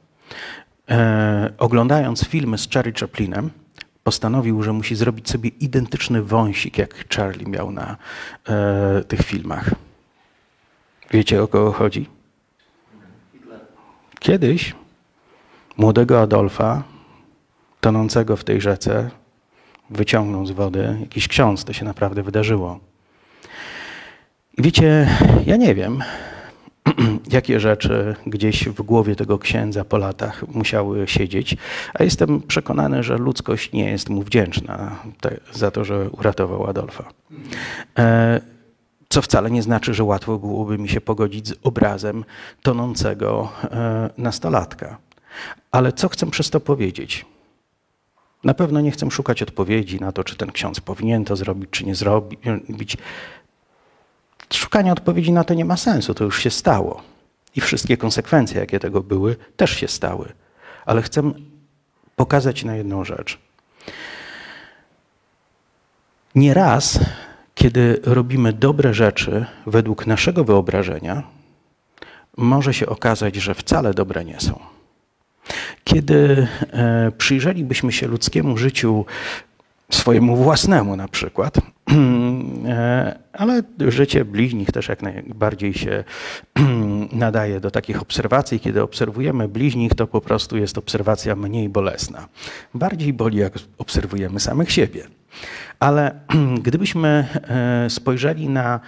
E, oglądając filmy z Charlie Chaplinem, postanowił, że musi zrobić sobie identyczny wąsik, jak Charlie miał na e, tych filmach. Wiecie o kogo chodzi? Kiedyś młodego Adolfa, tonącego w tej rzece, wyciągnął z wody jakiś ksiądz. To się naprawdę wydarzyło. Wiecie, ja nie wiem, jakie rzeczy gdzieś w głowie tego księdza po latach musiały siedzieć, a jestem przekonany, że ludzkość nie jest mu wdzięczna te, za to, że uratował Adolfa. E, co wcale nie znaczy, że łatwo byłoby mi się pogodzić z obrazem tonącego e, nastolatka. Ale co chcę przez to powiedzieć? Na pewno nie chcę szukać odpowiedzi na to, czy ten ksiądz powinien to zrobić, czy nie zrobić. Szukanie odpowiedzi na to nie ma sensu, to już się stało. I wszystkie konsekwencje, jakie tego były, też się stały. Ale chcę pokazać na jedną rzecz. Nieraz, kiedy robimy dobre rzeczy według naszego wyobrażenia, może się okazać, że wcale dobre nie są. Kiedy e, przyjrzelibyśmy się ludzkiemu życiu swojemu własnemu na przykład, e, ale życie bliźnich też jak najbardziej się nadaje do takich obserwacji. Kiedy obserwujemy bliźnich, to po prostu jest obserwacja mniej bolesna. Bardziej boli, jak obserwujemy samych siebie. Ale gdybyśmy e, spojrzeli na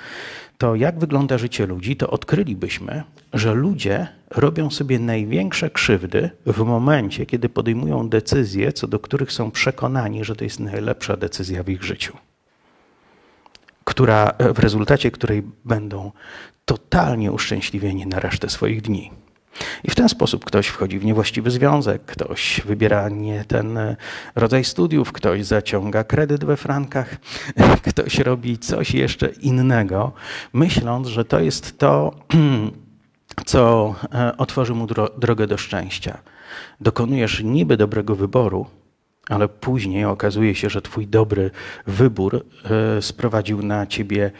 to, jak wygląda życie ludzi, to odkrylibyśmy, że ludzie robią sobie największe krzywdy w momencie, kiedy podejmują decyzje, co do których są przekonani, że to jest najlepsza decyzja w ich życiu. Która, w rezultacie której będą totalnie uszczęśliwieni na resztę swoich dni. I w ten sposób ktoś wchodzi w niewłaściwy związek, ktoś wybiera nie ten e, rodzaj studiów, ktoś zaciąga kredyt we frankach, ktoś robi coś jeszcze innego, myśląc, że to jest to, co e, otworzy mu drogę do szczęścia. Dokonujesz niby dobrego wyboru, ale później okazuje się, że Twój dobry wybór e, sprowadził na Ciebie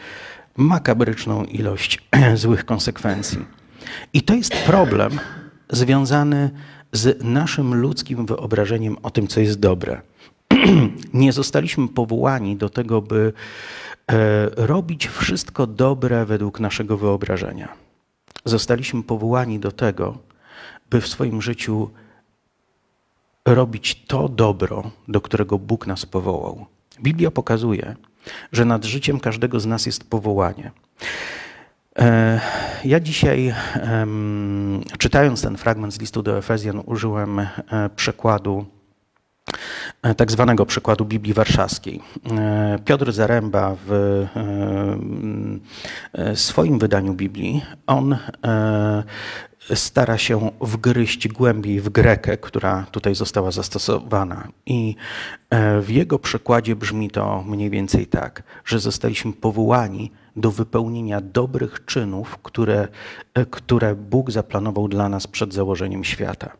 makabryczną ilość złych konsekwencji. I to jest problem związany z naszym ludzkim wyobrażeniem o tym, co jest dobre. Nie zostaliśmy powołani do tego, by e, robić wszystko dobre według naszego wyobrażenia. Zostaliśmy powołani do tego, by w swoim życiu robić to dobro, do którego Bóg nas powołał. Biblia pokazuje, że nad życiem każdego z nas jest powołanie. E, ja dzisiaj, czytając ten fragment z listu do Efezjan, użyłem e, przekładu e, tak zwanego przykładu Biblii Warszawskiej. Piotr Zaręba w swoim wydaniu Biblii, on stara się wgryźć głębiej w grekę, która tutaj została zastosowana. I w jego przykładzie brzmi to mniej więcej tak, że zostaliśmy powołani do wypełnienia dobrych czynów, które, które Bóg zaplanował dla nas przed założeniem świata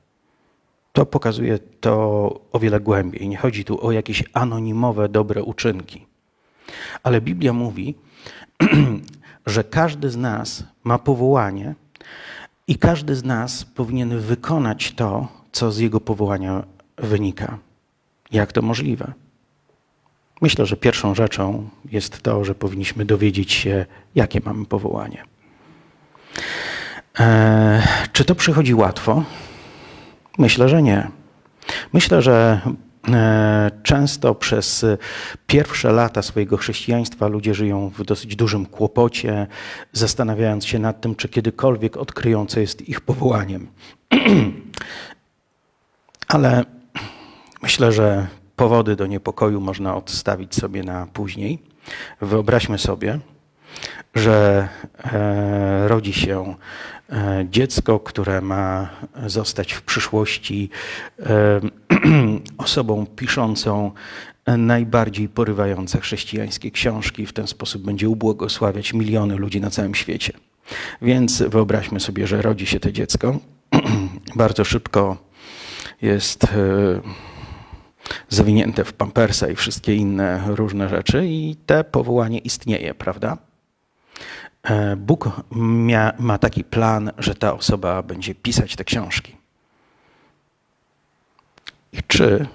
to pokazuje to o wiele głębiej. Nie chodzi tu o jakieś anonimowe, dobre uczynki. Ale Biblia mówi, że każdy z nas ma powołanie i każdy z nas powinien wykonać to, co z jego powołania wynika. Jak to możliwe? Myślę, że pierwszą rzeczą jest to, że powinniśmy dowiedzieć się, jakie mamy powołanie. Eee, czy to przychodzi łatwo? Myślę, że nie. Myślę, że e, Często przez pierwsze lata swojego chrześcijaństwa ludzie żyją w dosyć dużym kłopocie, zastanawiając się nad tym, czy kiedykolwiek odkryją, co jest ich powołaniem. Ale myślę, że powody do niepokoju można odstawić sobie na później. Wyobraźmy sobie, że e, rodzi się e, dziecko, które ma zostać w przyszłości e, osobą piszącą najbardziej porywające chrześcijańskie książki. W ten sposób będzie ubłogosławiać miliony ludzi na całym świecie. Więc wyobraźmy sobie, że rodzi się to dziecko. Bardzo szybko jest zawinięte w pampersa i wszystkie inne różne rzeczy, i te powołanie istnieje, prawda? E, Bóg mia, ma taki plan, że ta osoba będzie pisać te książki. I czy,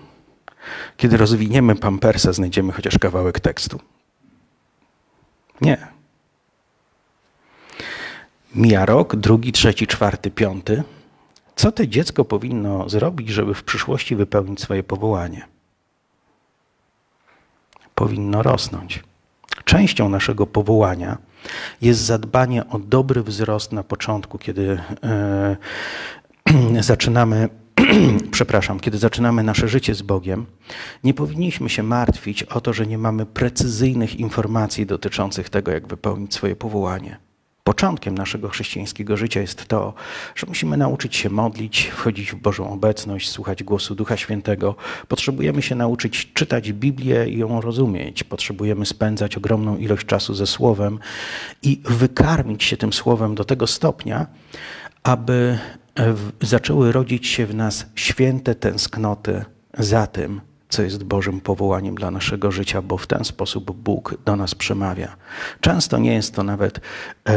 kiedy rozwiniemy pampersa, znajdziemy chociaż kawałek tekstu? Nie. Mija rok, drugi, trzeci, czwarty, piąty. Co to dziecko powinno zrobić, żeby w przyszłości wypełnić swoje powołanie? Powinno rosnąć. Częścią naszego powołania jest zadbanie o dobry wzrost na początku, kiedy e, zaczynamy przepraszam, kiedy zaczynamy nasze życie z Bogiem, nie powinniśmy się martwić o to, że nie mamy precyzyjnych informacji dotyczących tego, jak wypełnić swoje powołanie. Początkiem naszego chrześcijańskiego życia jest to, że musimy nauczyć się modlić, wchodzić w Bożą obecność, słuchać głosu Ducha Świętego. Potrzebujemy się nauczyć czytać Biblię i ją rozumieć. Potrzebujemy spędzać ogromną ilość czasu ze Słowem i wykarmić się tym Słowem do tego stopnia, aby zaczęły rodzić się w nas święte tęsknoty za tym, co jest Bożym powołaniem dla naszego życia, bo w ten sposób Bóg do nas przemawia. Często nie jest to nawet e,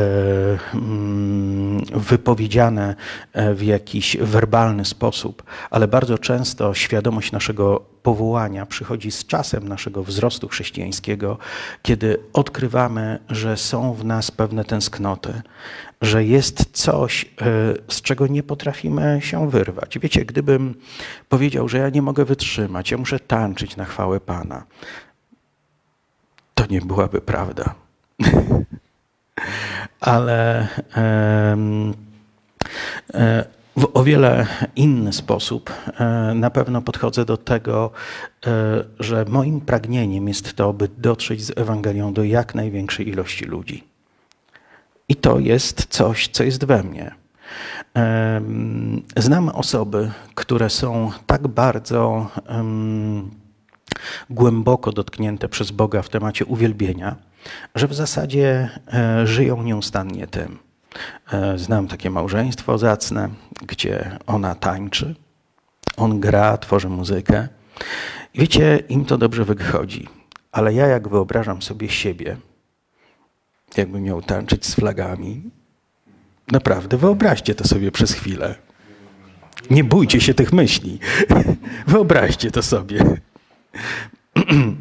mm, wypowiedziane e, w jakiś werbalny sposób, ale bardzo często świadomość naszego powołania przychodzi z czasem naszego wzrostu chrześcijańskiego, kiedy odkrywamy, że są w nas pewne tęsknoty, że jest coś, e, z czego nie potrafimy się wyrwać. Wiecie, gdybym powiedział, że ja nie mogę wytrzymać, ja muszę tańczyć na chwałę Pana, to nie byłaby prawda. Ale. Um, w o wiele inny sposób e, na pewno podchodzę do tego, e, że moim pragnieniem jest to, by dotrzeć z Ewangelią do jak największej ilości ludzi. I to jest coś, co jest we mnie. Znam osoby, które są tak bardzo głęboko dotknięte przez Boga w temacie uwielbienia, że w zasadzie e, żyją nieustannie tym. E, znam takie małżeństwo zacne, gdzie ona tańczy, on gra, tworzy muzykę. Wiecie, im to dobrze wychodzi. Ale ja, jak wyobrażam sobie siebie, jakbym miał tańczyć z flagami, naprawdę wyobraźcie to sobie przez chwilę. Nie bójcie się tych myśli. Wyobraźcie to sobie.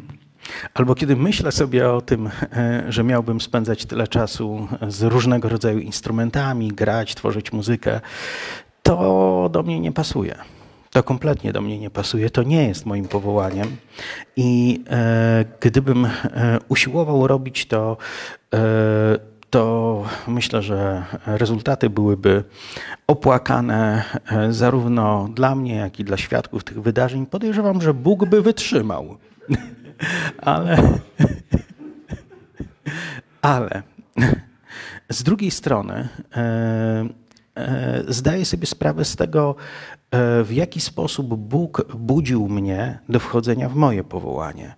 Albo kiedy myślę sobie o tym, e, że miałbym spędzać tyle czasu z różnego rodzaju instrumentami, grać, tworzyć muzykę, to do mnie nie pasuje. To kompletnie do mnie nie pasuje, to nie jest moim powołaniem. I e, gdybym e, usiłował robić to, e, to myślę, że rezultaty byłyby opłakane e, zarówno dla mnie, jak i dla świadków tych wydarzeń. Podejrzewam, że Bóg by wytrzymał. ale, ale z drugiej strony e, e, zdaję sobie sprawę z tego, w jaki sposób Bóg budził mnie do wchodzenia w moje powołanie.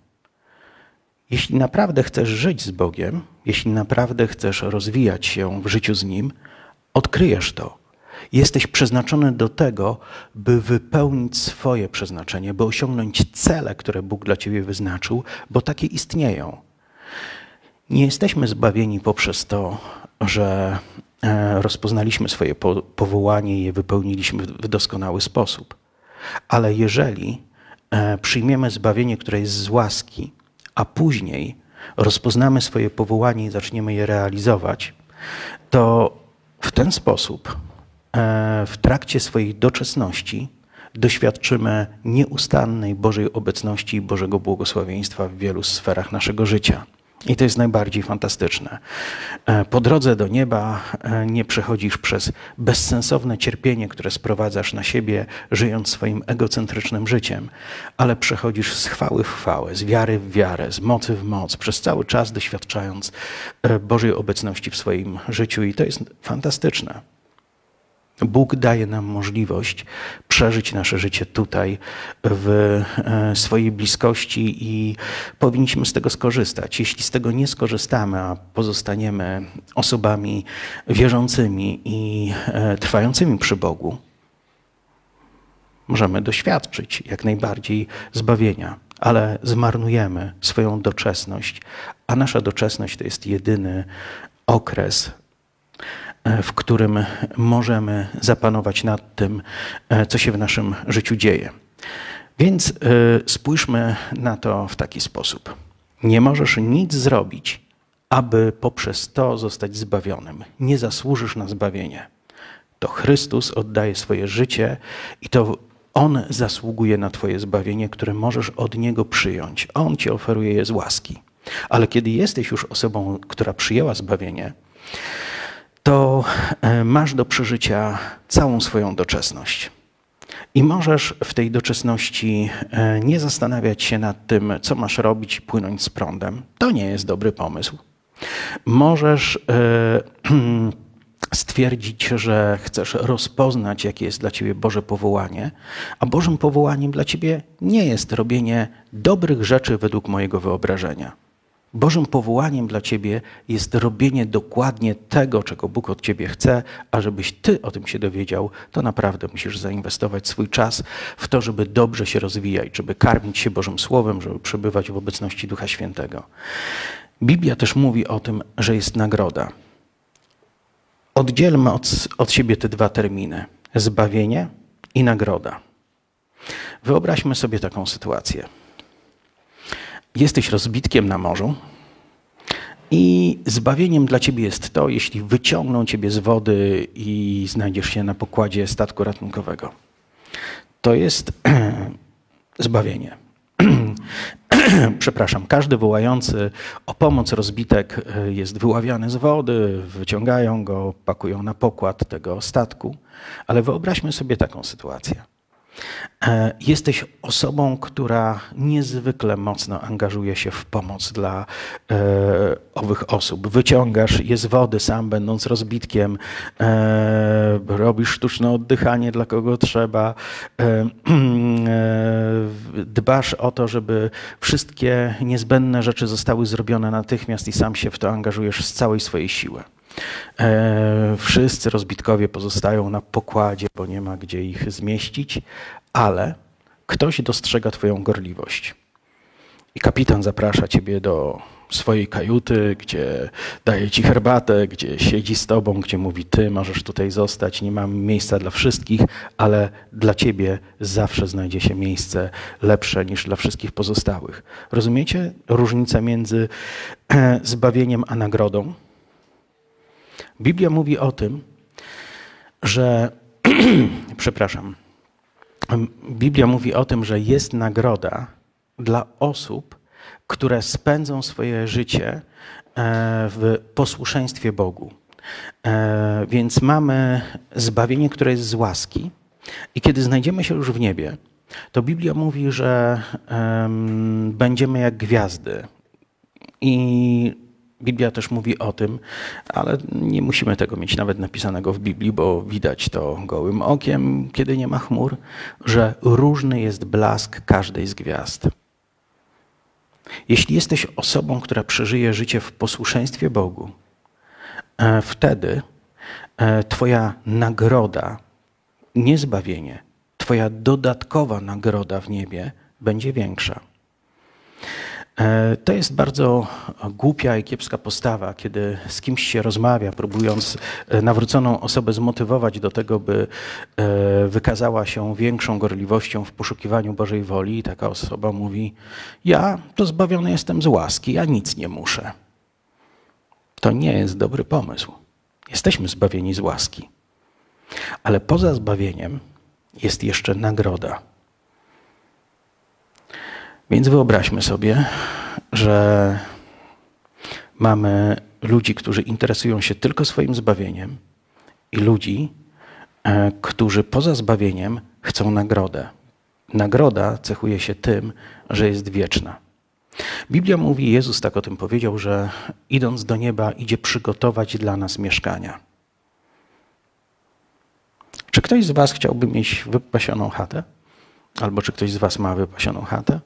Jeśli naprawdę chcesz żyć z Bogiem, jeśli naprawdę chcesz rozwijać się w życiu z Nim, odkryjesz to. Jesteś przeznaczony do tego, by wypełnić swoje przeznaczenie, by osiągnąć cele, które Bóg dla ciebie wyznaczył, bo takie istnieją. Nie jesteśmy zbawieni poprzez to, że e, rozpoznaliśmy swoje powołanie i je wypełniliśmy w doskonały sposób. Ale jeżeli e, przyjmiemy zbawienie, które jest z łaski, a później rozpoznamy swoje powołanie i zaczniemy je realizować, to w ten sposób e, w trakcie swojej doczesności doświadczymy nieustannej Bożej obecności i Bożego błogosławieństwa w wielu sferach naszego życia. I to jest najbardziej fantastyczne. E, po drodze do nieba e, nie przechodzisz przez bezsensowne cierpienie, które sprowadzasz na siebie, żyjąc swoim egocentrycznym życiem, ale przechodzisz z chwały w chwałę, z wiary w wiarę, z mocy w moc, przez cały czas doświadczając e, Bożej obecności w swoim życiu. I to jest fantastyczne. Bóg daje nam możliwość przeżyć nasze życie tutaj w e, swojej bliskości i powinniśmy z tego skorzystać. Jeśli z tego nie skorzystamy, a pozostaniemy osobami wierzącymi i e, trwającymi przy Bogu, możemy doświadczyć jak najbardziej zbawienia, ale zmarnujemy swoją doczesność, a nasza doczesność to jest jedyny okres w którym możemy zapanować nad tym, e, co się w naszym życiu dzieje. Więc e, spójrzmy na to w taki sposób. Nie możesz nic zrobić, aby poprzez to zostać zbawionym. Nie zasłużysz na zbawienie. To Chrystus oddaje swoje życie i to On zasługuje na Twoje zbawienie, które możesz od Niego przyjąć. On Ci oferuje je z łaski. Ale kiedy jesteś już osobą, która przyjęła zbawienie, to e, masz do przeżycia całą swoją doczesność. I możesz w tej doczesności e, nie zastanawiać się nad tym, co masz robić i płynąć z prądem. To nie jest dobry pomysł. Możesz e, stwierdzić, że chcesz rozpoznać, jakie jest dla ciebie Boże powołanie, a Bożym powołaniem dla ciebie nie jest robienie dobrych rzeczy według mojego wyobrażenia. Bożym powołaniem dla ciebie jest robienie dokładnie tego, czego Bóg od ciebie chce, a żebyś ty o tym się dowiedział, to naprawdę musisz zainwestować swój czas w to, żeby dobrze się rozwijać, żeby karmić się Bożym Słowem, żeby przebywać w obecności Ducha Świętego. Biblia też mówi o tym, że jest nagroda. Oddzielmy od, od siebie te dwa terminy: zbawienie i nagroda. Wyobraźmy sobie taką sytuację. Jesteś rozbitkiem na morzu i zbawieniem dla ciebie jest to, jeśli wyciągną ciebie z wody i znajdziesz się na pokładzie statku ratunkowego. To jest zbawienie. Przepraszam, każdy wołający o pomoc rozbitek e, jest wyławiany z wody, wyciągają go, pakują na pokład tego statku, ale wyobraźmy sobie taką sytuację. E, jesteś osobą, która niezwykle mocno angażuje się w pomoc dla e, owych osób. Wyciągasz je z wody sam, będąc rozbitkiem, e, robisz sztuczne oddychanie dla kogo trzeba, e, e, dbasz o to, żeby wszystkie niezbędne rzeczy zostały zrobione natychmiast i sam się w to angażujesz z całej swojej siły. E, wszyscy rozbitkowie pozostają na pokładzie, bo nie ma gdzie ich zmieścić, ale ktoś dostrzega Twoją gorliwość. I kapitan zaprasza Ciebie do swojej kajuty, gdzie daje Ci herbatę, gdzie siedzi z Tobą, gdzie mówi: Ty możesz tutaj zostać, nie mam miejsca dla wszystkich, ale dla Ciebie zawsze znajdzie się miejsce lepsze niż dla wszystkich pozostałych. Rozumiecie różnicę między zbawieniem a nagrodą? Biblia mówi o tym, że, przepraszam, Biblia mówi o tym, że jest nagroda dla osób, które spędzą swoje życie e, w posłuszeństwie Bogu. E, więc mamy zbawienie, które jest z łaski. I kiedy znajdziemy się już w niebie, to Biblia mówi, że będziemy jak gwiazdy. I Biblia też mówi o tym, ale nie musimy tego mieć nawet napisanego w Biblii, bo widać to gołym okiem, kiedy nie ma chmur, że różny jest blask każdej z gwiazd. Jeśli jesteś osobą, która przeżyje życie w posłuszeństwie Bogu, e, wtedy e, Twoja nagroda, nie zbawienie, Twoja dodatkowa nagroda w niebie będzie większa. E, to jest bardzo głupia i kiepska postawa, kiedy z kimś się rozmawia, próbując e, nawróconą osobę zmotywować do tego, by e, wykazała się większą gorliwością w poszukiwaniu Bożej woli. I taka osoba mówi: Ja to zbawiony jestem z łaski, ja nic nie muszę. To nie jest dobry pomysł. Jesteśmy zbawieni z łaski. Ale poza zbawieniem jest jeszcze nagroda. Więc wyobraźmy sobie, że mamy ludzi, którzy interesują się tylko swoim zbawieniem i ludzi, e, którzy poza zbawieniem chcą nagrodę. Nagroda cechuje się tym, że jest wieczna. Biblia mówi, Jezus tak o tym powiedział, że idąc do nieba idzie przygotować dla nas mieszkania. Czy ktoś z Was chciałby mieć wypasioną chatę? Albo czy ktoś z Was ma wypasioną chatę?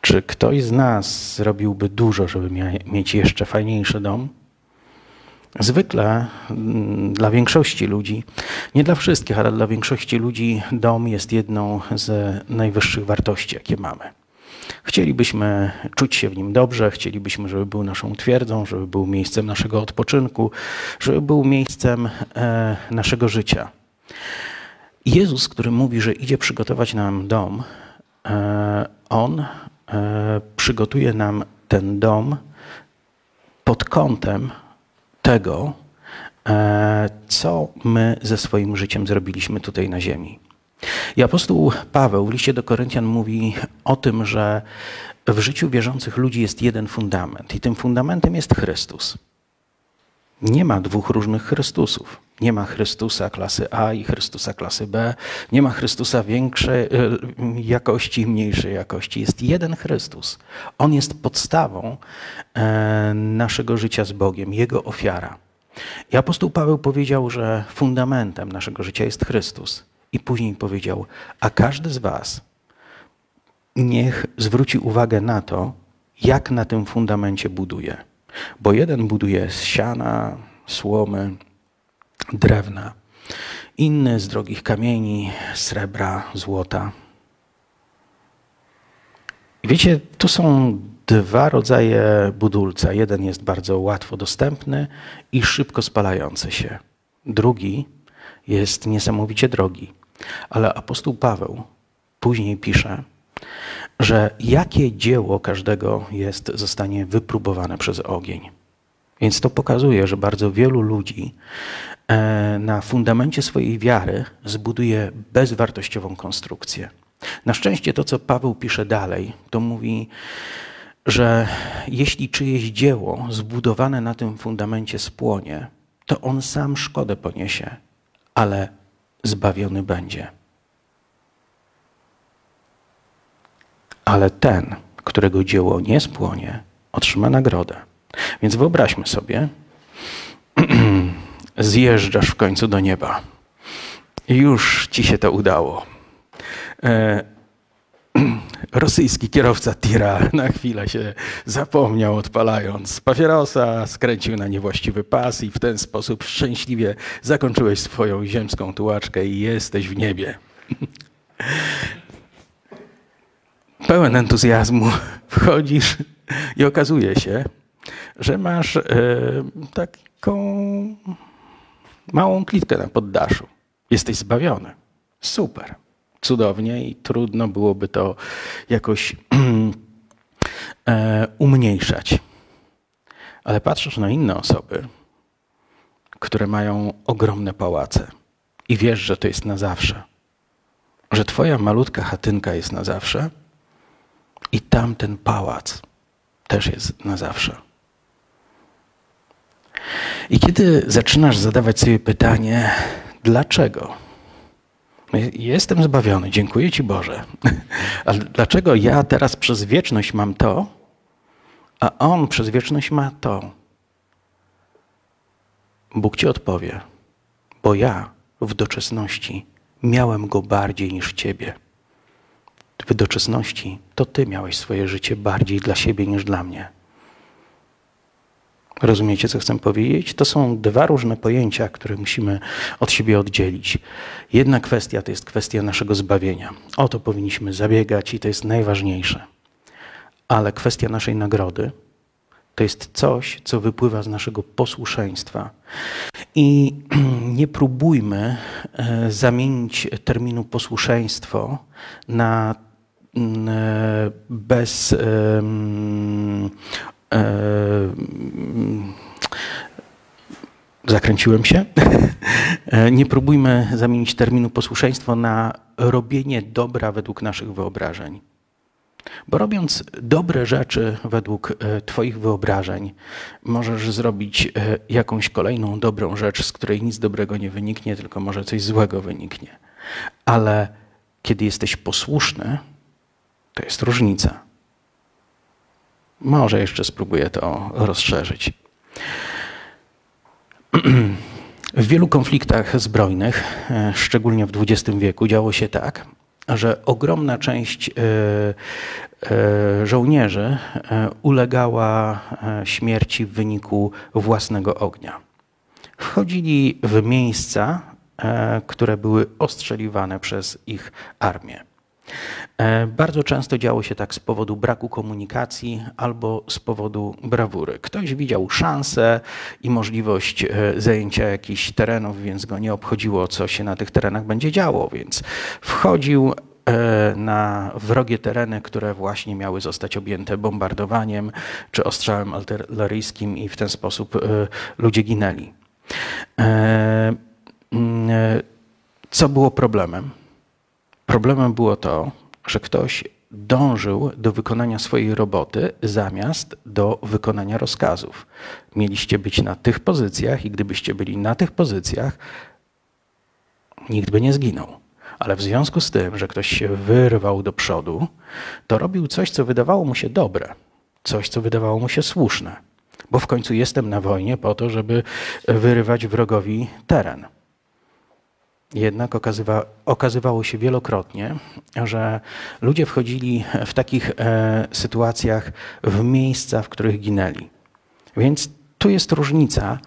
Czy ktoś z nas zrobiłby dużo, żeby mieć jeszcze fajniejszy dom? Zwykle mm, dla większości ludzi, nie dla wszystkich, ale dla większości ludzi dom jest jedną z najwyższych wartości, jakie mamy. Chcielibyśmy czuć się w nim dobrze, chcielibyśmy, żeby był naszą twierdzą, żeby był miejscem naszego odpoczynku, żeby był miejscem e, naszego życia. Jezus, który mówi, że idzie przygotować nam dom, e, on przygotuje nam ten dom pod kątem tego, e, co my ze swoim życiem zrobiliśmy tutaj na ziemi. I apostoł Paweł w liście do Koryntian mówi o tym, że w życiu wierzących ludzi jest jeden fundament i tym fundamentem jest Chrystus. Nie ma dwóch różnych Chrystusów. Nie ma Chrystusa klasy A i Chrystusa klasy B. Nie ma Chrystusa większej y, jakości i mniejszej jakości. Jest jeden Chrystus. On jest podstawą e, naszego życia z Bogiem, Jego ofiara. I apostoł Paweł powiedział, że fundamentem naszego życia jest Chrystus. I później powiedział, a każdy z Was niech zwróci uwagę na to, jak na tym fundamencie buduje. Bo jeden buduje z siana, słomy, drewna, inny z drogich kamieni, srebra, złota. Wiecie, tu są dwa rodzaje budulca. Jeden jest bardzo łatwo dostępny i szybko spalający się. Drugi jest niesamowicie drogi. Ale apostoł Paweł później pisze, że jakie dzieło każdego jest, zostanie wypróbowane przez ogień. Więc to pokazuje, że bardzo wielu ludzi na fundamencie swojej wiary zbuduje bezwartościową konstrukcję. Na szczęście to, co Paweł pisze dalej, to mówi, że jeśli czyjeś dzieło zbudowane na tym fundamencie spłonie, to on sam szkodę poniesie, ale zbawiony będzie. Ale ten, którego dzieło nie spłonie, otrzyma nagrodę. Więc wyobraźmy sobie, zjeżdżasz w końcu do nieba. Już ci się to udało. E, rosyjski kierowca tira na chwilę się zapomniał, odpalając papierosa, skręcił na niewłaściwy pas i w ten sposób szczęśliwie zakończyłeś swoją ziemską tułaczkę i jesteś w niebie. Pełen entuzjazmu wchodzisz i okazuje się, że masz e, taką małą klitkę na poddaszu. Jesteś zbawiony. Super. Cudownie i trudno byłoby to jakoś e, umniejszać. Ale patrzysz na inne osoby, które mają ogromne pałace i wiesz, że to jest na zawsze. Że twoja malutka chatynka jest na zawsze, I tamten pałac też jest na zawsze. I kiedy zaczynasz zadawać sobie pytanie, dlaczego? Jestem zbawiony, dziękuję Ci Boże. Ale dlaczego ja teraz przez wieczność mam to, a On przez wieczność ma to? Bóg Ci odpowie, bo ja w doczesności miałem Go bardziej niż Ciebie. W doczesności to Ty miałeś swoje życie bardziej dla siebie niż dla mnie. Rozumiecie, co chcę powiedzieć? To są dwa różne pojęcia, które musimy od siebie oddzielić. Jedna kwestia to jest kwestia naszego zbawienia. O to powinniśmy zabiegać i to jest najważniejsze. Ale kwestia naszej nagrody to jest coś, co wypływa z naszego posłuszeństwa. I nie próbujmy e, zamienić terminu posłuszeństwo na mm, e, bez E, zakręciłem się. E, nie próbujmy zamienić terminu posłuszeństwo na robienie dobra według naszych wyobrażeń. Bo robiąc dobre rzeczy według e, Twoich wyobrażeń, możesz zrobić jakąś kolejną dobrą rzecz, z której nic dobrego nie wyniknie, tylko może coś złego wyniknie. Ale kiedy jesteś posłuszny, to jest różnica. Może jeszcze spróbuję to rozszerzyć. W wielu konfliktach zbrojnych, e, szczególnie w XX wieku, działo się tak, że ogromna część e, e, żołnierzy ulegała śmierci w wyniku własnego ognia. Wchodzili w miejsca, które były ostrzeliwane przez ich armię. E, bardzo często działo się tak z powodu braku komunikacji albo z powodu brawury. Ktoś widział szansę i możliwość e, zajęcia jakichś terenów, więc go nie obchodziło, co się na tych terenach będzie działo, więc wchodził e, na wrogie tereny, które właśnie miały zostać objęte bombardowaniem czy ostrzałem artyleryjskim i w ten sposób ludzie ginęli. Co było problemem? Problemem było to, że ktoś dążył do wykonania swojej roboty zamiast do wykonania rozkazów. Mieliście być na tych pozycjach i gdybyście byli na tych pozycjach, nikt by nie zginął. Ale w związku z tym, że ktoś się wyrwał do przodu, to robił coś, co wydawało mu się dobre, coś, co wydawało mu się słuszne. Bo w końcu jestem na wojnie po to, żeby wyrywać wrogowi teren. Jednak okazywa, okazywało się wielokrotnie, że ludzie wchodzili w takich e, sytuacjach w miejsca, w których ginęli. Więc tu jest różnica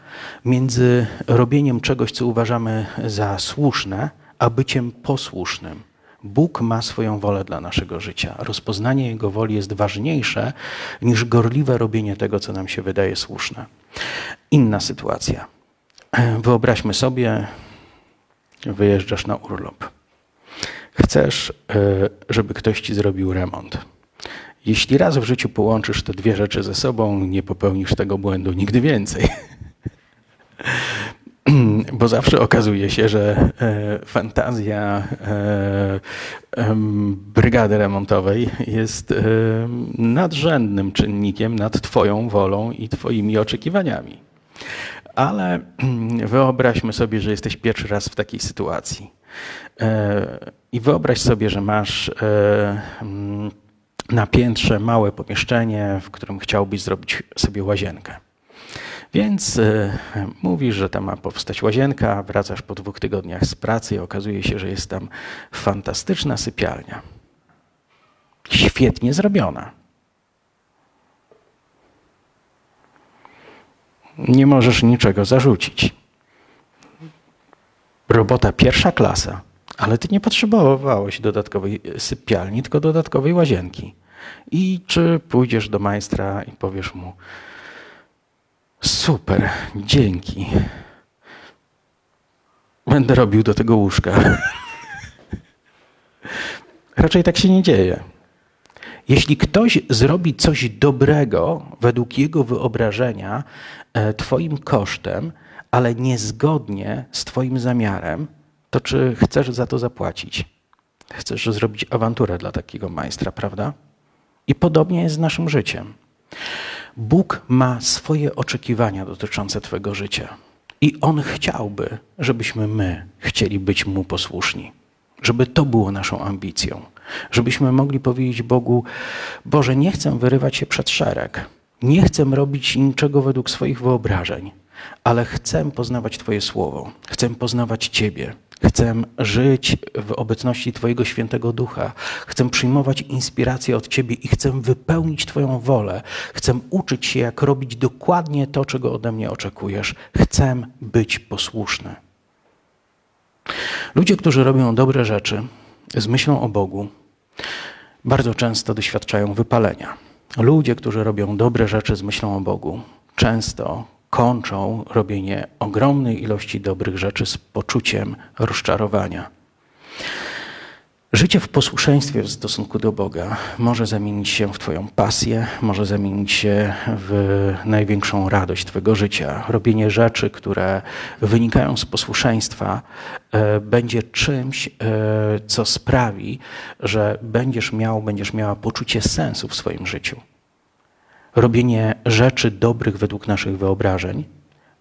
między robieniem czegoś, co uważamy za słuszne, a byciem posłusznym. Bóg ma swoją wolę dla naszego życia. Rozpoznanie Jego woli jest ważniejsze niż gorliwe robienie tego, co nam się wydaje słuszne. Inna sytuacja. Wyobraźmy sobie, wyjeżdżasz na urlop. Chcesz, e, żeby ktoś ci zrobił remont. Jeśli raz w życiu połączysz te dwie rzeczy ze sobą, nie popełnisz tego błędu nigdy więcej. Bo zawsze okazuje się, że e, fantazja e, brygady remontowej jest nadrzędnym czynnikiem nad Twoją wolą i Twoimi oczekiwaniami. Ale wyobraźmy sobie, że jesteś pierwszy raz w takiej sytuacji. E, I wyobraź sobie, że masz e, mm, na piętrze małe pomieszczenie, w którym chciałbyś zrobić sobie łazienkę. Więc e, mówisz, że tam ma powstać łazienka, wracasz po dwóch tygodniach z pracy i okazuje się, że jest tam fantastyczna sypialnia. Świetnie zrobiona. Nie możesz niczego zarzucić. Robota pierwsza klasa, ale ty nie potrzebowałeś dodatkowej sypialni, tylko dodatkowej łazienki. I czy pójdziesz do majstra i powiesz mu: Super, dzięki. Będę robił do tego łóżka. Raczej tak się nie dzieje. Jeśli ktoś zrobi coś dobrego według jego wyobrażenia, Twoim kosztem, ale niezgodnie z Twoim zamiarem, to czy chcesz za to zapłacić? Chcesz zrobić awanturę dla takiego majstra, prawda? I podobnie jest z naszym życiem. Bóg ma swoje oczekiwania dotyczące Twojego życia. I On chciałby, żebyśmy my chcieli być Mu posłuszni. Żeby to było naszą ambicją. Żebyśmy mogli powiedzieć Bogu: Boże, nie chcę wyrywać się przed szereg. Nie chcę robić niczego według swoich wyobrażeń, ale chcę poznawać Twoje słowo. Chcę poznawać Ciebie. Chcę żyć w obecności Twojego świętego ducha. Chcę przyjmować inspirację od Ciebie i chcę wypełnić Twoją wolę. Chcę uczyć się, jak robić dokładnie to, czego ode mnie oczekujesz. Chcę być posłuszny. Ludzie, którzy robią dobre rzeczy z myślą o Bogu, bardzo często doświadczają wypalenia. Ludzie, którzy robią dobre rzeczy z myślą o Bogu, często kończą robienie ogromnej ilości dobrych rzeczy z poczuciem rozczarowania. Życie w posłuszeństwie w stosunku do Boga może zamienić się w Twoją pasję, może zamienić się w największą radość Twojego życia. Robienie rzeczy, które wynikają z posłuszeństwa, e, będzie czymś, e, co sprawi, że będziesz miał, będziesz miała poczucie sensu w swoim życiu. Robienie rzeczy dobrych według naszych wyobrażeń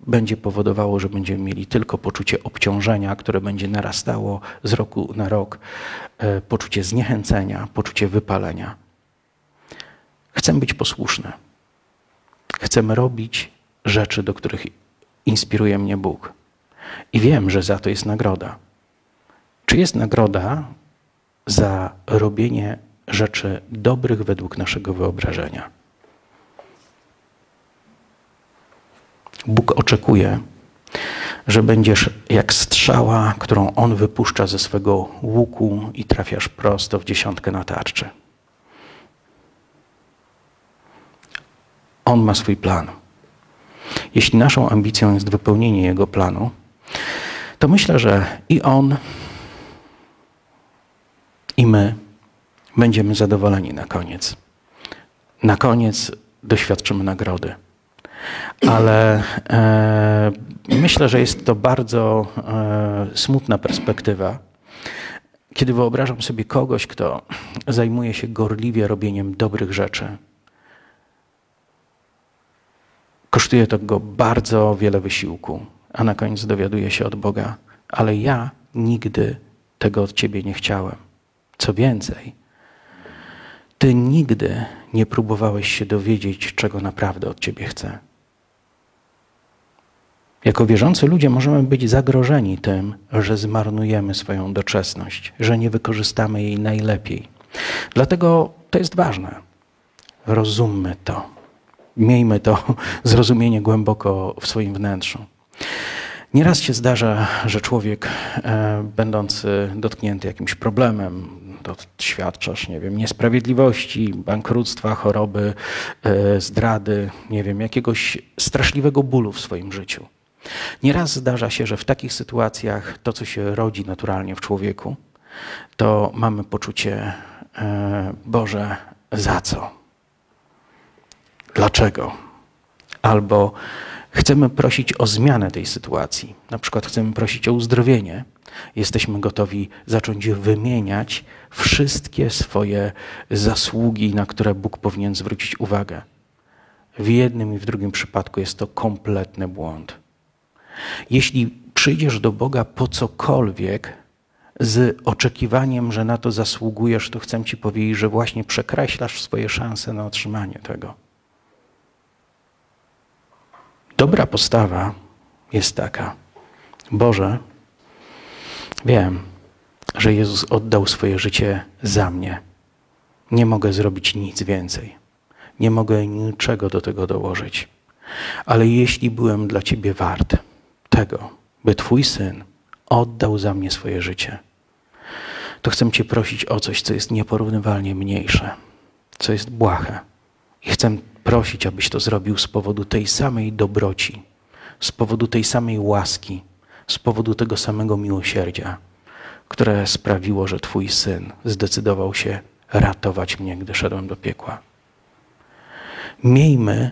będzie powodowało, że będziemy mieli tylko poczucie obciążenia, które będzie narastało z roku na rok, e, poczucie zniechęcenia, poczucie wypalenia. Chcę być posłuszny. Chcemy robić rzeczy, do których inspiruje mnie Bóg. I wiem, że za to jest nagroda. Czy jest nagroda za robienie rzeczy dobrych według naszego wyobrażenia? Bóg oczekuje, że będziesz jak strzała, którą On wypuszcza ze swego łuku i trafiasz prosto w dziesiątkę na tarczy. On ma swój plan. Jeśli naszą ambicją jest wypełnienie Jego planu, to myślę, że i On, i my będziemy zadowoleni na koniec. Na koniec doświadczymy nagrody ale e, myślę, że jest to bardzo e, smutna perspektywa. Kiedy wyobrażam sobie kogoś, kto zajmuje się gorliwie robieniem dobrych rzeczy, kosztuje to go bardzo wiele wysiłku, a na koniec dowiaduje się od Boga, ale ja nigdy tego od Ciebie nie chciałem. Co więcej, Ty nigdy nie próbowałeś się dowiedzieć, czego naprawdę od Ciebie chcę. Jako wierzący ludzie możemy być zagrożeni tym, że zmarnujemy swoją doczesność, że nie wykorzystamy jej najlepiej. Dlatego to jest ważne. Rozummy to. Miejmy to zrozumienie głęboko w swoim wnętrzu. Nieraz się zdarza, że człowiek, e, będący dotknięty jakimś problemem, doświadczasz, nie wiem, niesprawiedliwości, bankructwa, choroby, e, zdrady, nie wiem, jakiegoś straszliwego bólu w swoim życiu. Nieraz zdarza się, że w takich sytuacjach to, co się rodzi naturalnie w człowieku, to mamy poczucie, e, Boże, za co? Dlaczego? Albo chcemy prosić o zmianę tej sytuacji. Na przykład chcemy prosić o uzdrowienie. Jesteśmy gotowi zacząć wymieniać wszystkie swoje zasługi, na które Bóg powinien zwrócić uwagę. W jednym i w drugim przypadku jest to kompletny błąd. Jeśli przyjdziesz do Boga po cokolwiek z oczekiwaniem, że na to zasługujesz, to chcę Ci powiedzieć, że właśnie przekreślasz swoje szanse na otrzymanie tego. Dobra postawa jest taka. Boże, wiem, że Jezus oddał swoje życie za mnie. Nie mogę zrobić nic więcej. Nie mogę niczego do tego dołożyć. Ale jeśli byłem dla Ciebie wart, tego, by Twój syn oddał za mnie swoje życie, to chcę Cię prosić o coś, co jest nieporównywalnie mniejsze, co jest błahe. I chcę prosić, abyś to zrobił z powodu tej samej dobroci, z powodu tej samej łaski, z powodu tego samego miłosierdzia, które sprawiło, że Twój syn zdecydował się ratować mnie, gdy szedłem do piekła. Miejmy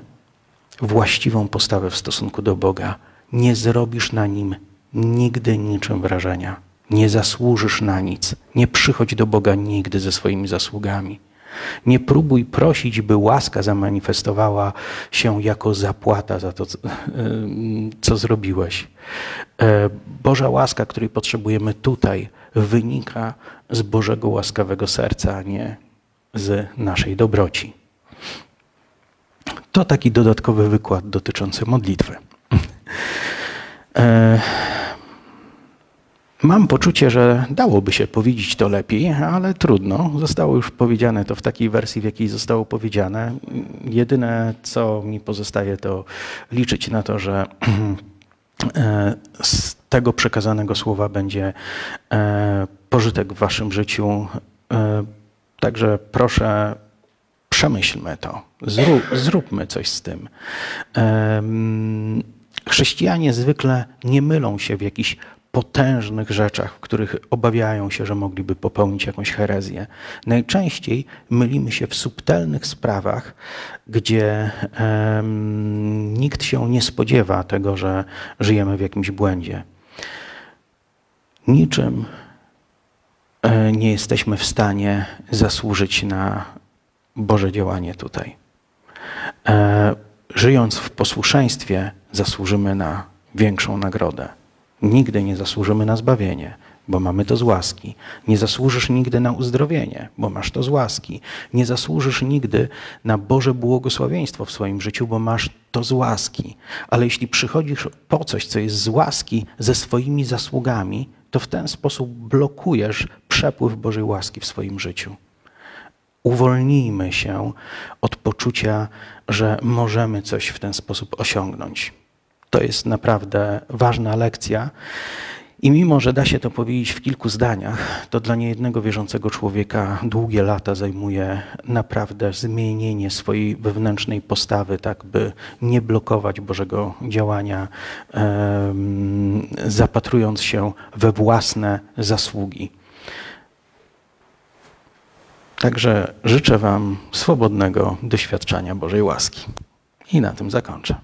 właściwą postawę w stosunku do Boga nie zrobisz na nim nigdy niczym wrażenia. Nie zasłużysz na nic. Nie przychodź do Boga nigdy ze swoimi zasługami. Nie próbuj prosić, by łaska zamanifestowała się jako zapłata za to, co zrobiłeś. E, Boża łaska, której potrzebujemy tutaj, wynika z Bożego łaskawego serca, a nie z naszej dobroci. To taki dodatkowy wykład dotyczący modlitwy. E, mam poczucie, że dałoby się powiedzieć to lepiej, ale trudno. Zostało już powiedziane to w takiej wersji, w jakiej zostało powiedziane. Jedyne, co mi pozostaje, to liczyć na to, że e, z tego przekazanego słowa będzie e, pożytek w waszym życiu. Także proszę, przemyślmy to, zrób, zróbmy coś z tym. Chrześcijanie zwykle nie mylą się w jakichś potężnych rzeczach, w których obawiają się, że mogliby popełnić jakąś herezję. Najczęściej mylimy się w subtelnych sprawach, gdzie nikt się nie spodziewa tego, że żyjemy w jakimś błędzie. Niczym e, nie jesteśmy w stanie zasłużyć na Boże działanie tutaj. E, żyjąc w posłuszeństwie, zasłużymy na większą nagrodę. Nigdy nie zasłużymy na zbawienie, bo mamy to z łaski. Nie zasłużysz nigdy na uzdrowienie, bo masz to z łaski. Nie zasłużysz nigdy na Boże błogosławieństwo w swoim życiu, bo masz to z łaski. Ale jeśli przychodzisz po coś, co jest z łaski, ze swoimi zasługami, to w ten sposób blokujesz przepływ Bożej łaski w swoim życiu. Uwolnijmy się od poczucia, że możemy coś w ten sposób osiągnąć. To jest naprawdę ważna lekcja. I mimo, że da się to powiedzieć w kilku zdaniach, to dla niejednego wierzącego człowieka długie lata zajmuje naprawdę zmienienie swojej wewnętrznej postawy, tak by nie blokować Bożego działania, zapatrując się we własne zasługi. Także życzę Wam swobodnego doświadczenia Bożej łaski. I na tym zakończę.